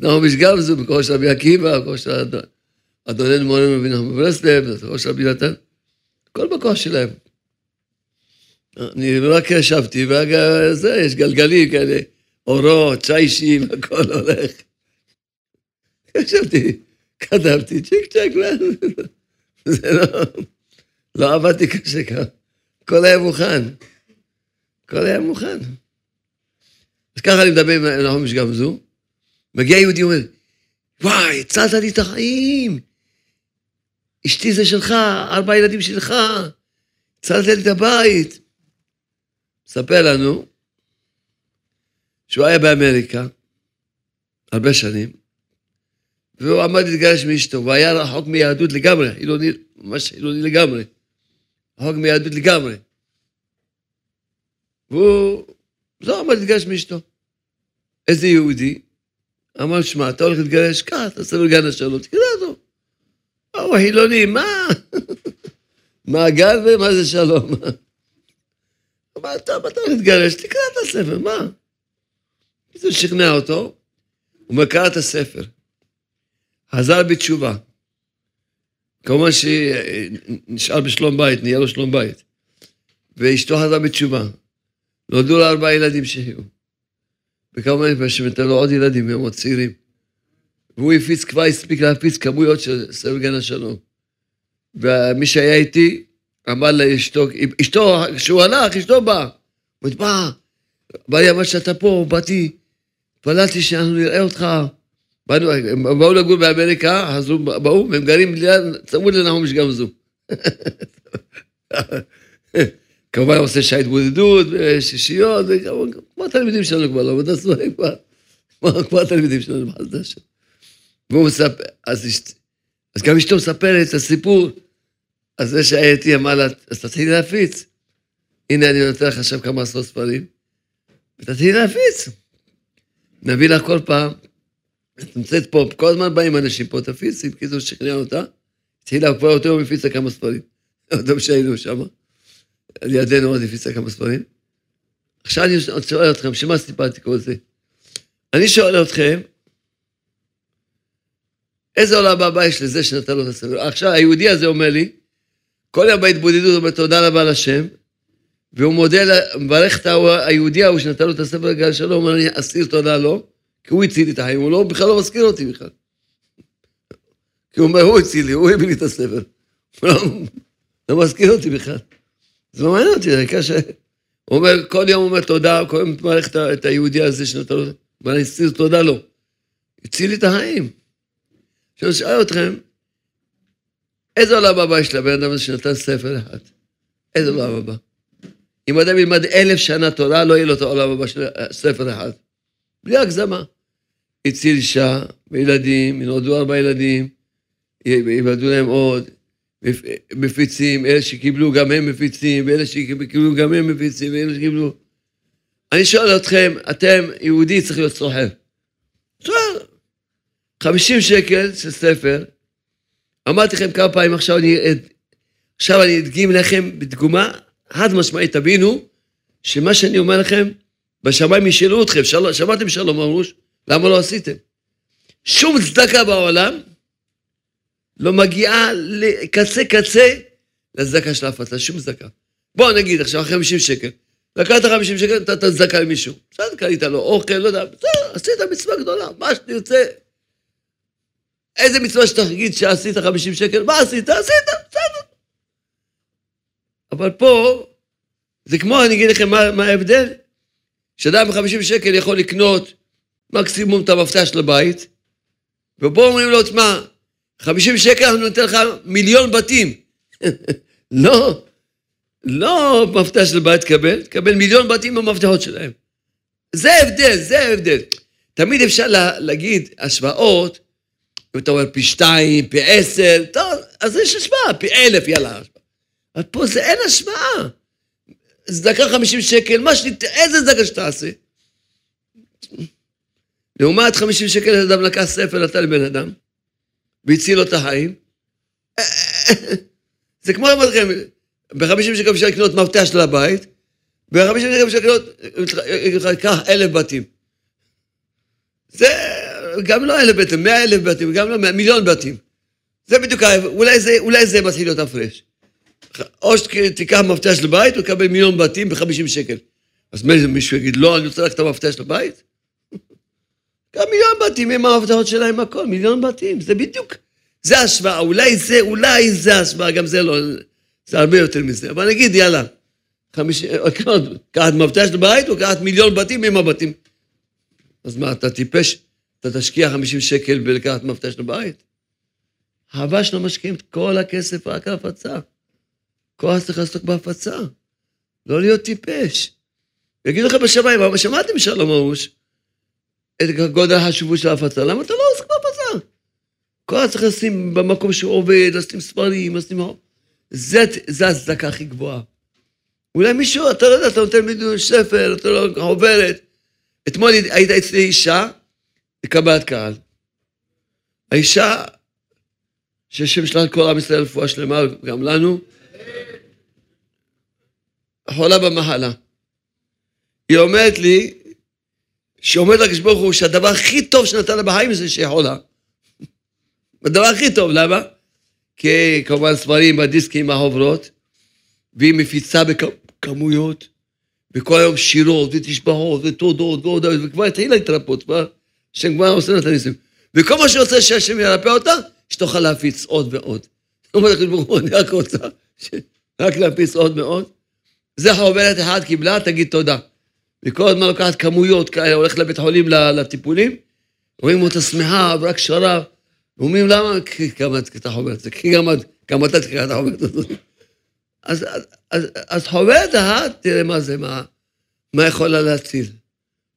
נעמי משגמזו, בכוחו של רבי עקיבא, בכוחו של אדוננו מורנו רבי נחמן ברסלב, בכוחו של רבי נתן, הכל בכוח שלהם. אני רק ישבתי, וזה, יש גלגלים כאלה, אורות, צ'יישים, הכל הולך. ישבתי, כתבתי, צ'יק צ'ק, זה לא... לא עבדתי קשה ככה. הכל היה מוכן. הכל היה מוכן. אז ככה אני מדבר עם נחום זו. מגיע יהודי אומר, וואי, הצלת לי את החיים. אשתי זה שלך, ארבע ילדים שלך, הצלת לי את הבית. מספר לנו שהוא היה באמריקה הרבה שנים, והוא עמד להתגרש מאשתו, והיה רחוק מיהדות לגמרי, חילוני, ממש חילוני לגמרי. רחוק מיהדות לגמרי. והוא, זהו, עמד להתגרש מאשתו. איזה יהודי? אמר, שמע, אתה הולך להתגרש? קח, תעשה לו גן השלום, תקרא אותו. הוא חילוני, מה? מה גן ומה זה שלום? אמר, טוב, אתה הולך להתגרש, תקרא את הספר, מה? זה שכנע אותו, הוא מקרא את הספר. חזר בתשובה. כמובן שנשאר בשלום בית, נהיה לו שלום בית. ואשתו חזרה בתשובה. נולדו לה ארבעה ילדים שהיו. וכמה ימים שנתן לו עוד ילדים, הם עוד צעירים. והוא הפיץ, כבר הספיק להפיץ כמויות של סרט גן השלום. ומי שהיה איתי, אמר לאשתו, אשתו, כשהוא הלך, אשתו באה. הוא בא, בא לי אמר שאתה פה, באתי, התפללתי שאנחנו נראה אותך. באנו, הם באו לגור באמריקה, אז הוא באו, והם גרים ליד, צמוד לנחום יש גם זו. כמובן עושה שעה התבודדות, שישיות, כמו התלמידים שלנו כבר, לא בדעת סבורים כבר, כמו התלמידים שלנו, בחסד השם. והוא מספר, אז, גם אשתו מספרת את הסיפור, אז זה שהיה איתי אמר לה, אז תתחילי להפיץ. הנה אני נותן לך עכשיו כמה עשרות ספרים, ותתחילי להפיץ. נביא לך כל פעם, את נמצאת פה, כל הזמן באים אנשים פה, תפיצי, בקיצור, שכנע אותה. התחילה כבר אותו יום הפיצה כמה ספרים. עוד יום שהיינו שם, על ידינו עוד הפיצה כמה ספרים. עכשיו אני שואל אתכם, שמה סיפרתי כל זה? אני שואל אתכם, איזה עולם הבא יש לזה שנתן לו את הספר? עכשיו, היהודי הזה אומר לי, כל יום בהתבודדות הוא אומר תודה רבה לשם, והוא מודה, מברך את היהודי ההוא שנתן לו את הספר לגל שלום, הוא אומר אני אסיר תודה לו, כי הוא הציל לי את החיים, הוא לא, בכלל לא מזכיר אותי בכלל. כי הוא אומר, הוא הציל לי, הוא הביא לי את הספר. לא, לא מזכיר אותי בכלל. זה לא מעניין אותי, העיקר ש... הוא אומר, כל יום הוא אומר תודה, כל יום מברך את היהודי הזה שנתן לו, ואני אסיר תודה לו. הציל לי את החיים. עכשיו, אני שואל אתכם, איזה עולם הבא יש לבן אדם הזה שנתן ספר אחד? איזה עולם הבא? אם אדם ילמד אלף שנה תורה, לא יהיה לו את העולם הבא של ספר אחד. בלי הגזמה. הציל אישה וילדים, ינולדו ארבע ילדים, ייוולדו להם עוד, מפיצים, אלה שקיבלו גם הם מפיצים, ואלה שקיבלו גם הם מפיצים, ואלה שקיבלו... אני שואל אתכם, אתם, יהודי צריך להיות סוחר. סוחר. 50 שקל של ספר, אמרתי לכם כמה פעמים, עכשיו אני, עכשיו אני אדגים לכם בדגומה חד משמעית, תבינו שמה שאני אומר לכם, בשמיים ישאלו אתכם, של... שמעתם שלום אמרוש? למה לא עשיתם? שום צדקה בעולם לא מגיעה לקצה קצה לצדקה של ההפצה, שום צדקה. בוא נגיד עכשיו 50 שקל, לקחת 50 שקל, נתת צדקה למישהו. בסדר, קנית לו אוכל, לא יודע, בסדר, עשית מצווה גדולה, מה שתרצה. איזה מצווה שאתה תגיד שעשית 50 שקל, מה עשית? עשית, בסדר. אבל פה, זה כמו, אני אגיד לכם מה, מה ההבדל, שאדם ב-50 שקל יכול לקנות מקסימום את המפתח של הבית, ופה אומרים לו, תשמע, 50 שקל אנחנו ניתן לך מיליון בתים. לא, לא מפתח של בית תקבל, תקבל מיליון בתים במפתחות שלהם. זה ההבדל, זה ההבדל. תמיד אפשר לה, להגיד השוואות, אם אתה אומר פי שתיים, פי עשר, טוב, אז יש השוואה, פי אלף, יאללה. אבל פה זה אין השוואה. צדקה חמישים שקל, מה שתת... איזה צדקה שתעשה? לעומת חמישים שקל אדם לקח ספר, נתן לבן אדם, והציל לו את החיים. זה כמו אמרתי לכם, בחמישים שקל אפשר לקנות מפתח של הבית, בחמישים שקל אפשר לקנות, קח אלף בתים. זה גם לא אלף בתים, מאה אלף בתים, גם לא מיליון בתים. זה בדיוק, אולי זה, אולי זה מתחיל להיות הפרש. או שתיקח מפתח של בית ותקבל מיליון בתים ב-50 שקל. אז מישהו יגיד, לא, אני רוצה רק את המפתח של הבית? גם מיליון בתים עם המפתחות שלהם, הכל, מיליון בתים, זה בדיוק, זה השוואה, אולי זה, אולי זה השוואה, גם זה לא, זה הרבה יותר מזה. אבל נגיד, יאללה, קחת מפתח של בית או קחת מיליון בתים עם הבתים. אז מה, אתה טיפש? אתה תשקיע 50 שקל בלקחת מפתח של בית? אהבה שלא משקיעים את כל הכסף רק על הפצה. כוח צריך לעסוק בהפצה, לא להיות טיפש. יגידו לך בשמיים, אבל שמעתם שלום ארוש את גודל החשיבות של ההפצה, למה אתה לא עוסק בהפצה? כוח צריך לשים במקום שהוא עובד, לשים ספרים, לשים... זה, זה הצדקה הכי גבוהה. אולי מישהו, אתה לא יודע, אתה נותן לי ספר, אתה לא עוברת. אתמול היית אצלי אישה, לקבלת קהל. האישה, שהשם שלח כל עם ישראל רפואה שלמה, גם לנו, חולה במחלה. היא אומרת לי, שאומרת לקדוש ברוך הוא שהדבר הכי טוב שנתן לה בחיים זה שהיא חולה. הדבר הכי טוב, למה? כי כמובן ספרים בדיסקים החוברות, והיא מפיצה בכמויות, וכל היום שירות ותשבחות ותודות והודות, וכבר התחילה להתרפות, כבר, השם כבר עושה את הניסים. וכל מה שרוצה שהשם ירפא אותה, שתוכל להפיץ עוד ועוד. זאת אומרת, ברוך הוא, אני רק רוצה רק להפיץ עוד ועוד. זה חוברת אחת קיבלה, תגיד תודה. וכל הזמן לוקחת כמויות כאלה, הולכת לבית חולים לטיפולים, רואים אותה שמחה, ורק שרב. אומרים למה? אתה חוברת את זה, כי גם אתה תקרא את החוברת הזאת. אז, אז, אז חוברת אחת, תראה מה זה, מה, מה יכולה להציל.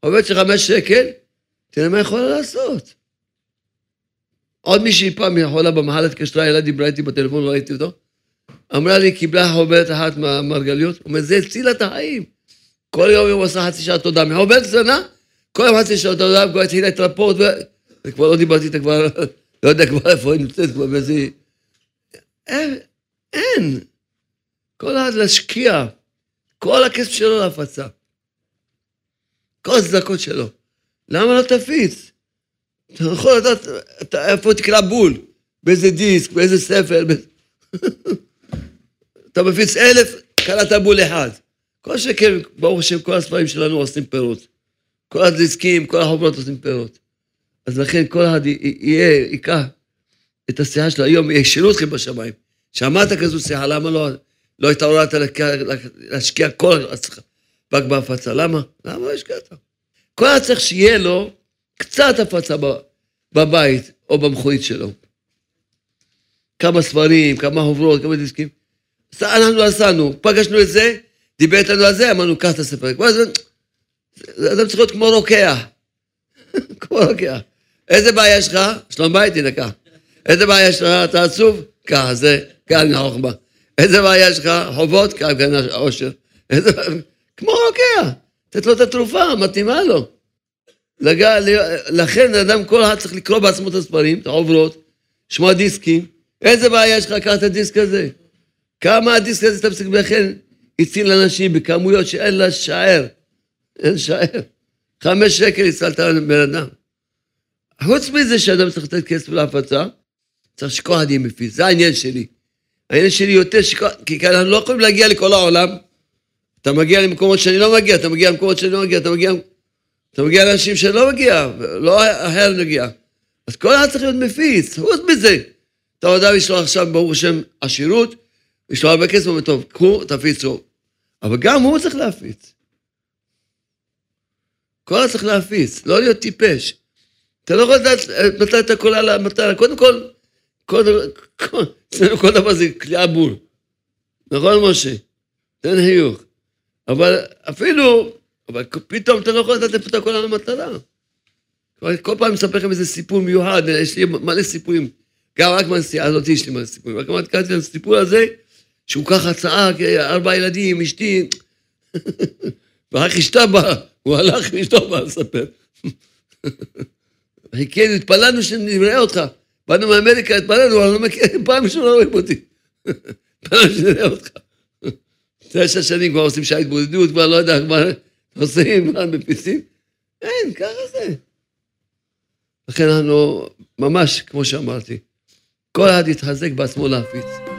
חוברת של חמש שקל, תראה מה יכולה לעשות. עוד מישהי פעם יכולה במחל התקשרה אליי, דיברה איתי בטלפון, לא ראיתי אותו. אמרה לי, קיבלה חוברת אחת מהמרגליות, הוא אומר, זה הציל את החיים. כל יום היא עושה חצי שעה תודה. מחוברת קטנה, כל יום חצי שעה תודה, וכבר התחילה להתרפות, וכבר לא דיברתי איתה כבר, לא יודע כבר איפה היא נמצאת, כבר באיזה... אין. כל אחד להשקיע, כל הכסף שלו להפצה. כל הצדקות שלו. למה לא תפיץ? אתה יכול לדעת איפה תקרא בול, באיזה דיסק, באיזה ספר. אתה מפיץ אלף, קראת בול אחד. כל שכן, ברוך השם, כל הספרים שלנו עושים פירות. כל הדיסקים, כל החוברות עושים פירות. אז לכן כל אחד יהיה, ייקח את השיחה שלו היום, ישאלו אתכם בשמיים. שמעת כזו שיחה, למה לא, לא התעוררת להשקיע כל עצמך רק בהפצה? למה? למה לא השקעת? כל אחד צריך שיהיה לו קצת הפצה בבית או במכונית שלו. כמה ספרים, כמה חוברות, כמה דיסקים. אנחנו עשינו, פגשנו את זה, דיבר איתנו על זה, אמרנו, קח את הספר. אדם צריך להיות כמו רוקח. כמו רוקח. איזה בעיה יש לך? שלום בית, הנה, קח. איזה בעיה יש לך? אתה עצוב? קח, זה כאן החוכמה. איזה בעיה יש לך? חובות? קח, כאן העושר. כמו רוקח. לתת לו את התרופה המתאימה לו. לגע, לכן אדם, כל אחד צריך לקרוא בעצמו את הספרים, את העוברות, לשמוע דיסקים. איזה בעיה יש לך? קח את הדיסק הזה. כמה הדיסק הזה תפסיק לכן הציל אנשים בכמויות שאין לה שער. אין שער. חמש שקל הצלת בן אדם. חוץ מזה שאדם צריך לתת כסף להפצה, צריך שכל אחד יהיה מפיץ. זה העניין שלי. העניין שלי יותר שכל... כי אנחנו לא יכולים להגיע לכל העולם. אתה מגיע למקומות שאני לא מגיע, אתה מגיע למקומות שאני לא מגיע, אתה מגיע... אתה מגיע לאנשים שלא מגיע, לא אחר מגיע. אז כל אחד צריך להיות מפיץ, חוץ מזה. אתה יודע, יש לו עכשיו, ברוך השם, עשירות, יש לו הרבה כסף, טוב, קחו, תפיצו. אבל גם הוא צריך להפיץ. כל אחד צריך להפיץ, לא להיות טיפש. אתה לא יכול לדעת מתי אתה קולע למטרה. קודם כל, אצלנו כל דבר זה כליאה בול. נכון, משה? תן חיוך. אבל אפילו, אבל פתאום אתה לא יכול לדעת איפה אתה קולע למטרה. כל פעם אני מספר לכם איזה סיפור מיוחד, יש לי מלא סיפורים. גם רק מהנסיעה הזאת יש לי מלא סיפורים. רק אמרתי את הסיפור הזה, שהוא ככה צעק, ארבע ילדים, אשתי, ורק אשתה באה, הוא הלך ואשתו באה לספר. חיכינו, התפללנו שנראה אותך. באנו מאמריקה, התפללנו, אני לא מכיר, פעם ראשונה לא רואים אותי. התפללנו שנראה אותך. תשע שנים כבר עושים שעה התבודדות, כבר לא יודע, כבר עושים, כבר מפיצים. אין, ככה זה. לכן אנחנו, ממש, כמו שאמרתי, כל אחד יתחזק בעצמו להפיץ.